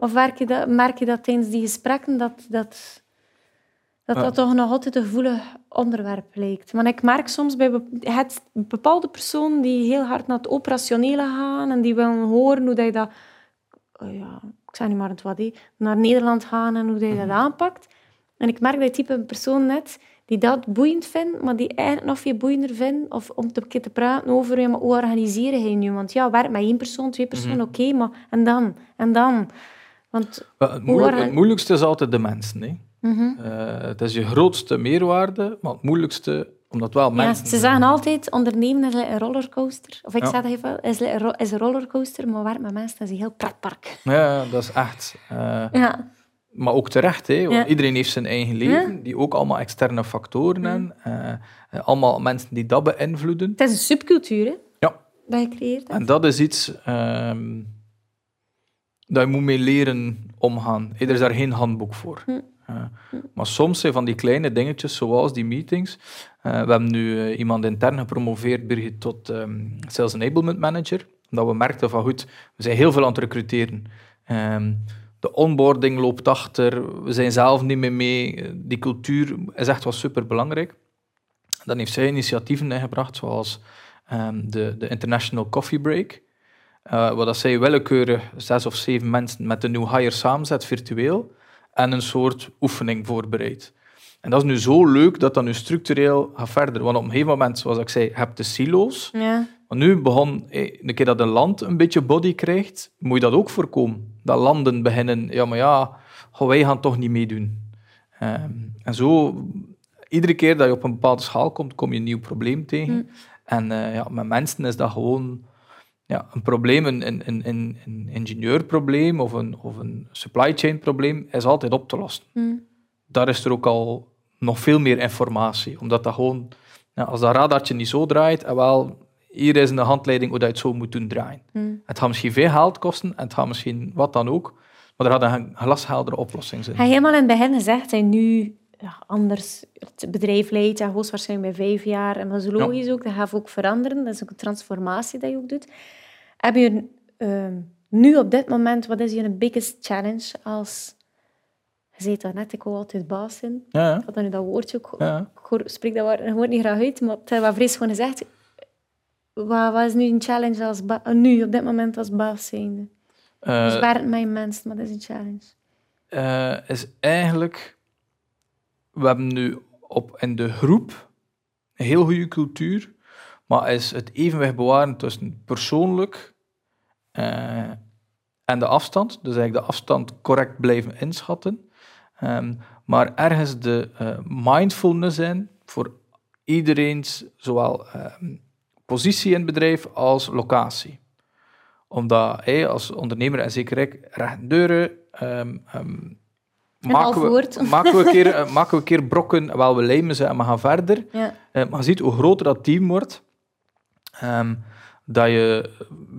Of merk je dat, merk je dat tijdens die gesprekken dat dat, dat, dat toch nog altijd een gevoelig onderwerp lijkt? Want ik merk soms bij het bepaalde personen die heel hard naar het operationele gaan en die willen horen hoe dat je dat, oh ja, ik zeg niet maar het wat, hé, naar Nederland gaan en hoe dat je dat aanpakt. En ik merk dat je type persoon net die dat boeiend vindt, maar die eigenlijk nog veel boeiender vindt, of om te, te praten over ja, maar hoe organiseren hij nu? Want ja, werk met één persoon, twee personen, oké, maar en dan? En dan? Want, Het, moeilijk- orga- het moeilijkste is altijd de mensen. Hè. mhm. Eh, het is je grootste meerwaarde, maar het moeilijkste, omdat wel ja, mensen... ze zeggen altijd, ondernemen is een rollercoaster. Of ik Ja. zeg dat even, is, is een rollercoaster, maar werk met mensen is een heel pretpark. Ja, dat is echt... eh, Ja, maar ook terecht, hè, want Ja. iedereen heeft zijn eigen leven, die ook allemaal externe factoren hebben. eh, allemaal mensen die dat beïnvloeden. Het is een subcultuur, hè? Ja. Dat je creëert. En dat is iets ehm, dat je moet mee leren omgaan. Er is daar geen handboek voor. Hm. Eh, maar soms zijn van die kleine dingetjes, zoals die meetings. Eh, we hebben nu eh, iemand intern gepromoveerd, Birgit, tot ehm, Sales Enablement Manager. Omdat we merkten van goed, we zijn heel veel aan het recruteren. Ehm, de onboarding loopt achter, we zijn zelf niet meer mee. Die cultuur is echt wel super belangrijk. Dan heeft zij initiatieven ingebracht, zoals ehm, de, de International Coffee Break. Eh waar dat zij willekeurig zes of zeven mensen met een nieuw hire samenzet, virtueel, en een soort oefening voorbereidt. En dat is nu zo leuk dat dat nu structureel gaat verder. Want op een gegeven moment, zoals ik zei, heb je de silo's. Ja. Maar nu begon, eh, een keer dat een land een beetje body krijgt, moet je dat ook voorkomen. Dat landen beginnen, ja, maar ja, wij gaan toch niet meedoen. Ehm, en zo, iedere keer dat je op een bepaalde schaal komt, kom je een nieuw probleem tegen. Hm. En eh, ja, met mensen is dat gewoon ja, een probleem, een, een, een, een ingenieurprobleem of een, of een supply chain probleem, is altijd op te lossen. Hm. Daar is er ook al nog veel meer informatie. Omdat dat gewoon, ja, als dat radartje niet zo draait, en wel, hier is een handleiding hoe dat je het zo moet doen draaien. Hm. Het gaat misschien veel geld kosten en het gaat misschien wat dan ook, maar er gaat een glasheldere oplossing zijn. Hij helemaal in het begin gezegd, hij nu ja, anders het bedrijf leidt, ja, hoogstwaarschijnlijk bij vijf jaar. En dat is logisch ook, dat gaat ook veranderen. Dat is ook een transformatie dat je ook doet. Heb je ehm, nu op dit moment, wat is je biggest challenge als... Je zei dat net, ik wil altijd baas zijn. Ja. Ik had dan nu dat woordje ook... Ik spreek dat woord- niet graag uit, maar het is wat vrees gewoon gezegd. Wat, wat is nu een challenge als nu, op dit moment, als baas zijnde? Eh, dus werkt mijn mensen, maar dat is een challenge. eh, is eigenlijk... We hebben nu op, in de groep een heel goede cultuur, maar is het evenwicht bewaren tussen persoonlijk eh, en de afstand. Dus eigenlijk de afstand correct blijven inschatten. Ehm, maar ergens de eh, mindfulness in voor iedereen's zowel ehm, positie in het bedrijf als locatie. Omdat hij als ondernemer, en zeker ik, recht ehm, (laughs) maken, we een keer, (laughs) eh, maken we een keer brokken, wel we lijmen ze en we gaan verder. Ja. Eh, maar je ziet hoe groter dat team wordt, ehm, dat je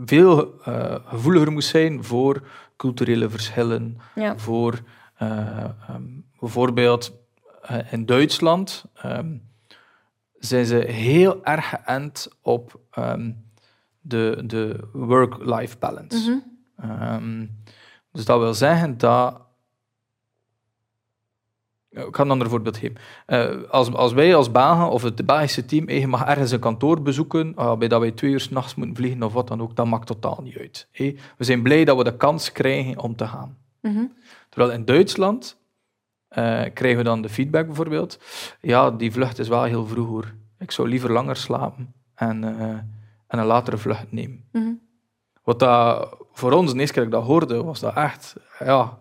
veel eh, gevoeliger moet zijn voor culturele verschillen, Ja. voor eh, ehm, bijvoorbeeld in Duitsland ehm, zijn ze heel erg geënt op de, de work-life balance. Mhm. Dus dat wil zeggen dat. Ik ga een ander voorbeeld geven. Eh, als, als wij als Belgen of het Belgische team eigen mag ergens een kantoor bezoeken, ah, bij dat wij twee uur s'nachts moeten vliegen of wat dan ook, dat maakt totaal niet uit. We zijn blij dat we de kans krijgen om te gaan. Mhm. Terwijl in Duitsland eh, krijgen we dan de feedback bijvoorbeeld. Ja, die vlucht is wel heel vroeg hoor. Ik zou liever langer slapen en, eh, en een latere vlucht nemen. Mhm. Wat dat voor ons, de eerste keer dat ik dat hoorde, was dat echt... Ja,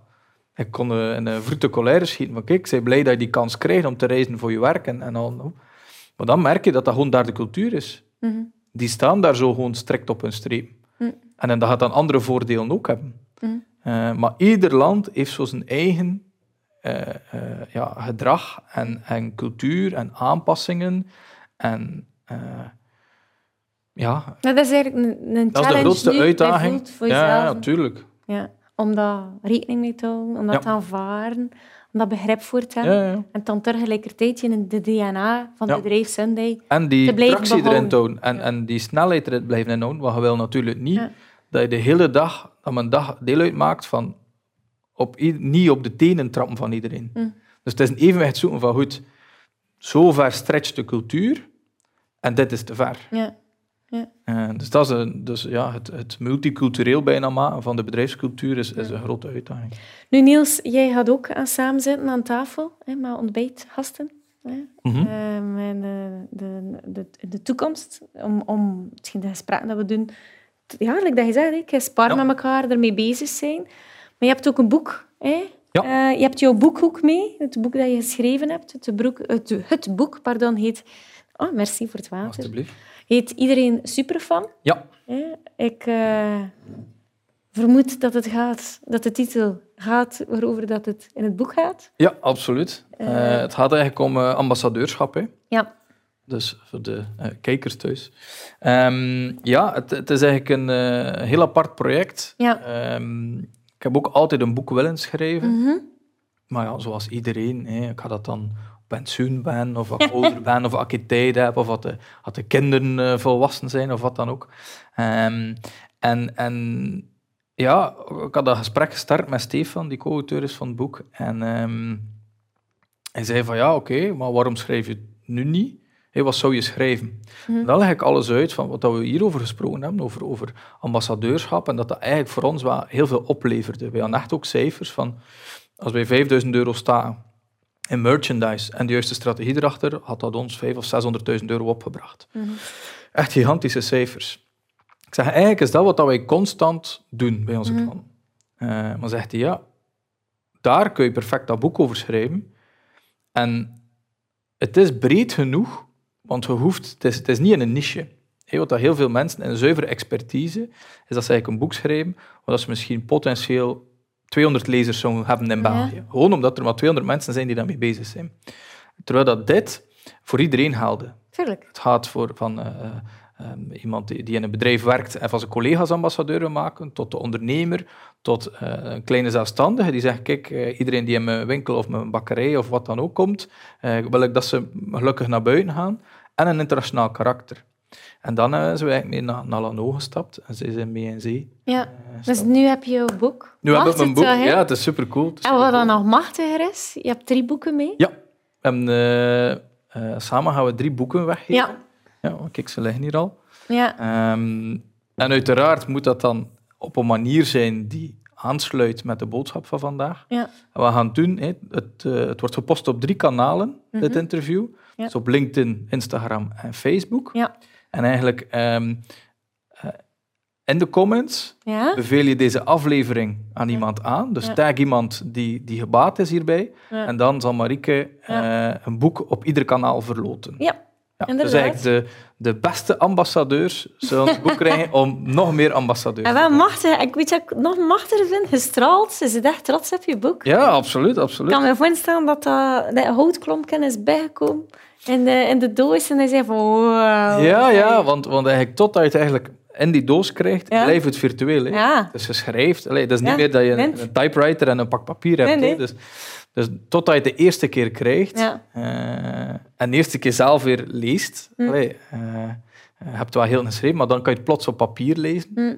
ik kon eh, in een vroete colère schieten. Maar kijk, ik ben blij dat je die kans krijgt om te reizen voor je werk en, en al. Maar dan merk je dat dat gewoon daar de cultuur is. Mhm. Die staan daar zo gewoon strikt op hun streep. Mhm. En, en dat gaat dan andere voordelen ook hebben. Mhm. Eh, maar ieder land heeft zo zijn eigen eh, eh, ja, gedrag en, en cultuur en aanpassingen. En eh, ja, Nou, dat is eigenlijk een, een dat is challenge de grootste uitdaging. voor ja, natuurlijk. Ja, om daar rekening mee te houden, om dat Ja. te om dat begrip voor te hebben. Ja, ja. En dan tegelijkertijd in de DNA van het bedrijf Sunday. En die te tractie erin tonen en, en die snelheid erin blijven inhouden, want je wil natuurlijk niet dat je de hele dag, dat een dag deel uitmaakt van op, niet op de tenen trappen van iedereen. Mm. Dus het is een evenwicht zoeken van goed, zo ver stretcht de cultuur en dit is te ver. Ja. Eh, dus dat is een, dus ja, het, het multicultureel bijna maken van de bedrijfscultuur is, is een grote uitdaging. Nu Niels, jij gaat ook aan samen zitten aan tafel, hè, met ontbijtgasten. Hè, Mhm. En de, de, de, de toekomst, om, om misschien de gesprekken dat we doen, ja, like dat je zegt, je spar Ja. met elkaar ermee bezig zijn. Maar je hebt ook een boek. Hè? Ja. Eh, je hebt jouw boek ook mee, het boek dat je geschreven hebt. Het, boek, het, het boek pardon, heet... Oh, merci voor het water. Alsjeblieft. Heet Iedereen Superfan. Ja. Ik, eh, vermoed dat het gaat, dat de titel gaat waarover dat het in het boek gaat. Ja, absoluut. Uh, het gaat eigenlijk om ambassadeurschap. Hè. Ja. Dus voor de uh, kijkers thuis. Um, ja, het, het, is eigenlijk een heel apart project. Ja. Um, ik heb ook altijd een boek willen schrijven. Mm -hmm. Maar ja, zoals iedereen, hè, ik ga dat dan pensioen ben, of wat ouder ben, of als ik tijd heb, of wat de, de kinderen uh, volwassen zijn, of wat dan ook. Um, en, en ja, ik had dat gesprek gestart met Stefan, die co-auteur is van het boek. En um, hij zei van, ja, oké, okay, maar waarom schrijf je het nu niet? Hey, wat zou je schrijven? Mm. Dan leg ik alles uit van wat we hierover gesproken hebben, over, over ambassadeurschap, en dat dat eigenlijk voor ons wel heel veel opleverde. We hadden echt ook cijfers van, als wij 5000 euro staan in merchandise en de juiste strategie erachter, had dat ons 500.000 of 600.000 euro opgebracht. Mm -hmm. Echt gigantische cijfers. Ik zeg, eigenlijk is dat wat wij constant doen bij onze Mhm. klanten. Uh, maar zegt hij, ja, daar kun je perfect dat boek over schrijven. En het is breed genoeg, want je hoeft, het, is, het is niet in een niche. Hey, wat dat heel veel mensen in een zuivere expertise, is dat ze eigenlijk een boek schrijven, waar ze misschien potentieel 200 lezers zouden hebben in België. Ja. Gewoon omdat er maar 200 mensen zijn die daarmee bezig zijn. Terwijl dat dit voor iedereen haalde. Tuurlijk. Het gaat voor van, uh, um, iemand die, die, in een bedrijf werkt en van zijn collega's ambassadeur wil maken, tot de ondernemer, tot uh, een kleine zelfstandige die zegt, kijk, uh, iedereen die in mijn winkel of mijn bakkerij of wat dan ook komt, wil ik dat ze gelukkig naar buiten gaan. En een internationaal karakter. En dan zijn we eigenlijk mee naar, naar Lano gestapt en ze zijn mee in zee. Ja, dus nu heb je jouw boek. Nu heb ik mijn boek, het, ja, het is super cool. En wat dan nog machtiger is, je hebt drie boeken mee. Ja, en samen gaan we drie boeken weggeven. Ja. Ja, kijk, ze liggen hier al. Ja. Um, en uiteraard moet dat dan op een manier zijn die aansluit met de boodschap van vandaag. Ja. En wat we gaan doen, het, het, uh, het, wordt gepost op drie kanalen, mm -hmm. dit interview. Ja. Dus op LinkedIn, Instagram en Facebook. Ja. En eigenlijk um, uh, in de comments ja. beveel je deze aflevering aan iemand aan. Dus tag iemand die, die gebaat is hierbij. En dan zal Marieke uh, een boek op ieder kanaal verloten. Ja. Ja, dus eigenlijk de, de beste ambassadeurs zullen het boek (laughs) krijgen om nog meer ambassadeurs en wel machtig. Ik weet wat ik nog machtiger vind, gestraald. Ze zit echt trots op je boek. Ja, absoluut. absoluut. Ik kan me voorstellen dat dat, dat houtklompje is bijgekomen in de, in de doos en hij zei van wow. Ja, ja want, want eigenlijk totdat je het eigenlijk in die doos krijgt, ja. blijft het virtueel. Hè? Ja. Dus je schrijft. Allee, dat is niet meer dat je een, een, typewriter en een pak papier hebt. Nee, nee. Dus, dus totdat je het de eerste keer krijgt uh, en de eerste keer zelf weer leest, hm. allee, uh, je hebt wel heel geschreven, maar dan kan je het plots op papier lezen. Hm. Uh,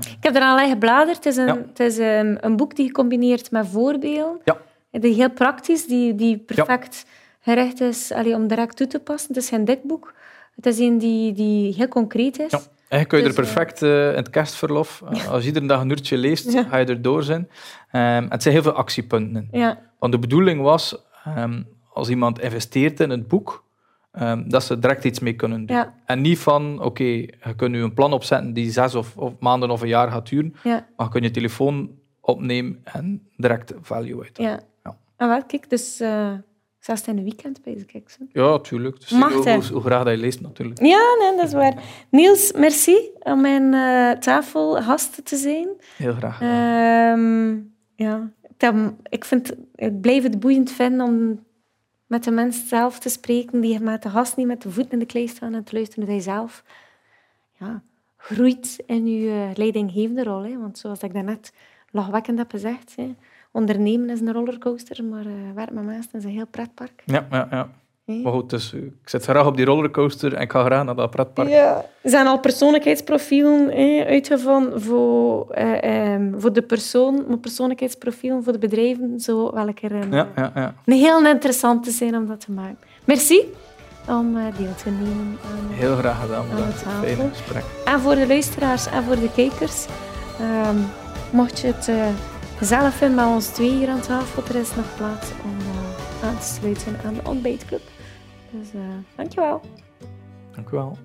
ik heb er al gebladerd. Het is, een, ja. het is een, een, boek die gecombineerd met voorbeelden. Ja. Die heel praktisch, die, die perfect gericht is allee, om direct toe te passen. Het is geen dik boek. Het is een die, die heel concreet is. Ja. Eigenlijk kun je dus, er perfect uh, in het kerstverlof, uh, (laughs) als je iedere dag een uurtje leest, ja. ga je erdoor zijn. Um, het zijn heel veel actiepunten. Ja. Want de bedoeling was, um, als iemand investeert in het boek, um, dat ze direct iets mee kunnen doen. En niet van, oké, okay, je kunt nu een plan opzetten die zes of, of maanden of een jaar gaat duren, maar je kunt je telefoon opnemen en direct value uit. Ja. ja. En wat, kijk, dus... Uh... Zelfs in een weekend bezig, zo. Ja, tuurlijk. Dus Mag hoe, hoe, hoe, graag dat je leest, natuurlijk. Ja, nee, dat is waar. Niels, merci om mijn uh, tafel gast te zijn. Heel graag. Uh, ja, ik, vind, ik blijf het boeiend vinden om met de mens zelf te spreken, die met de gast niet met de voet in de klei staan en te luisteren hoe hij zelf ja, groeit in je uh, leidinggevende rol. Hè. Want zoals ik daarnet lachwekkend heb gezegd... Hè, ondernemen is een rollercoaster, maar uh, werk met mensen is een heel pretpark. Ja, ja, ja. Hey. Maar goed, dus, ik zit graag op die rollercoaster en ik ga graag naar dat pretpark. Ja. Er zijn al persoonlijkheidsprofielen hey, uitgevonden voor, uh, um, voor de persoon, maar persoonlijkheidsprofielen voor de bedrijven zo welke een, ja, ja, ja. een heel interessant te zijn om dat te maken. Merci om uh, deel te nemen aan Heel graag gedaan. Aan het fijne gesprek. En voor de luisteraars en voor de kijkers, um, mocht je het gezellig vinden met ons twee hier aan tafel. Er is nog plaats om uh, aan te sluiten aan de ontbijtclub. Dus uh, dankjewel. Dank u wel.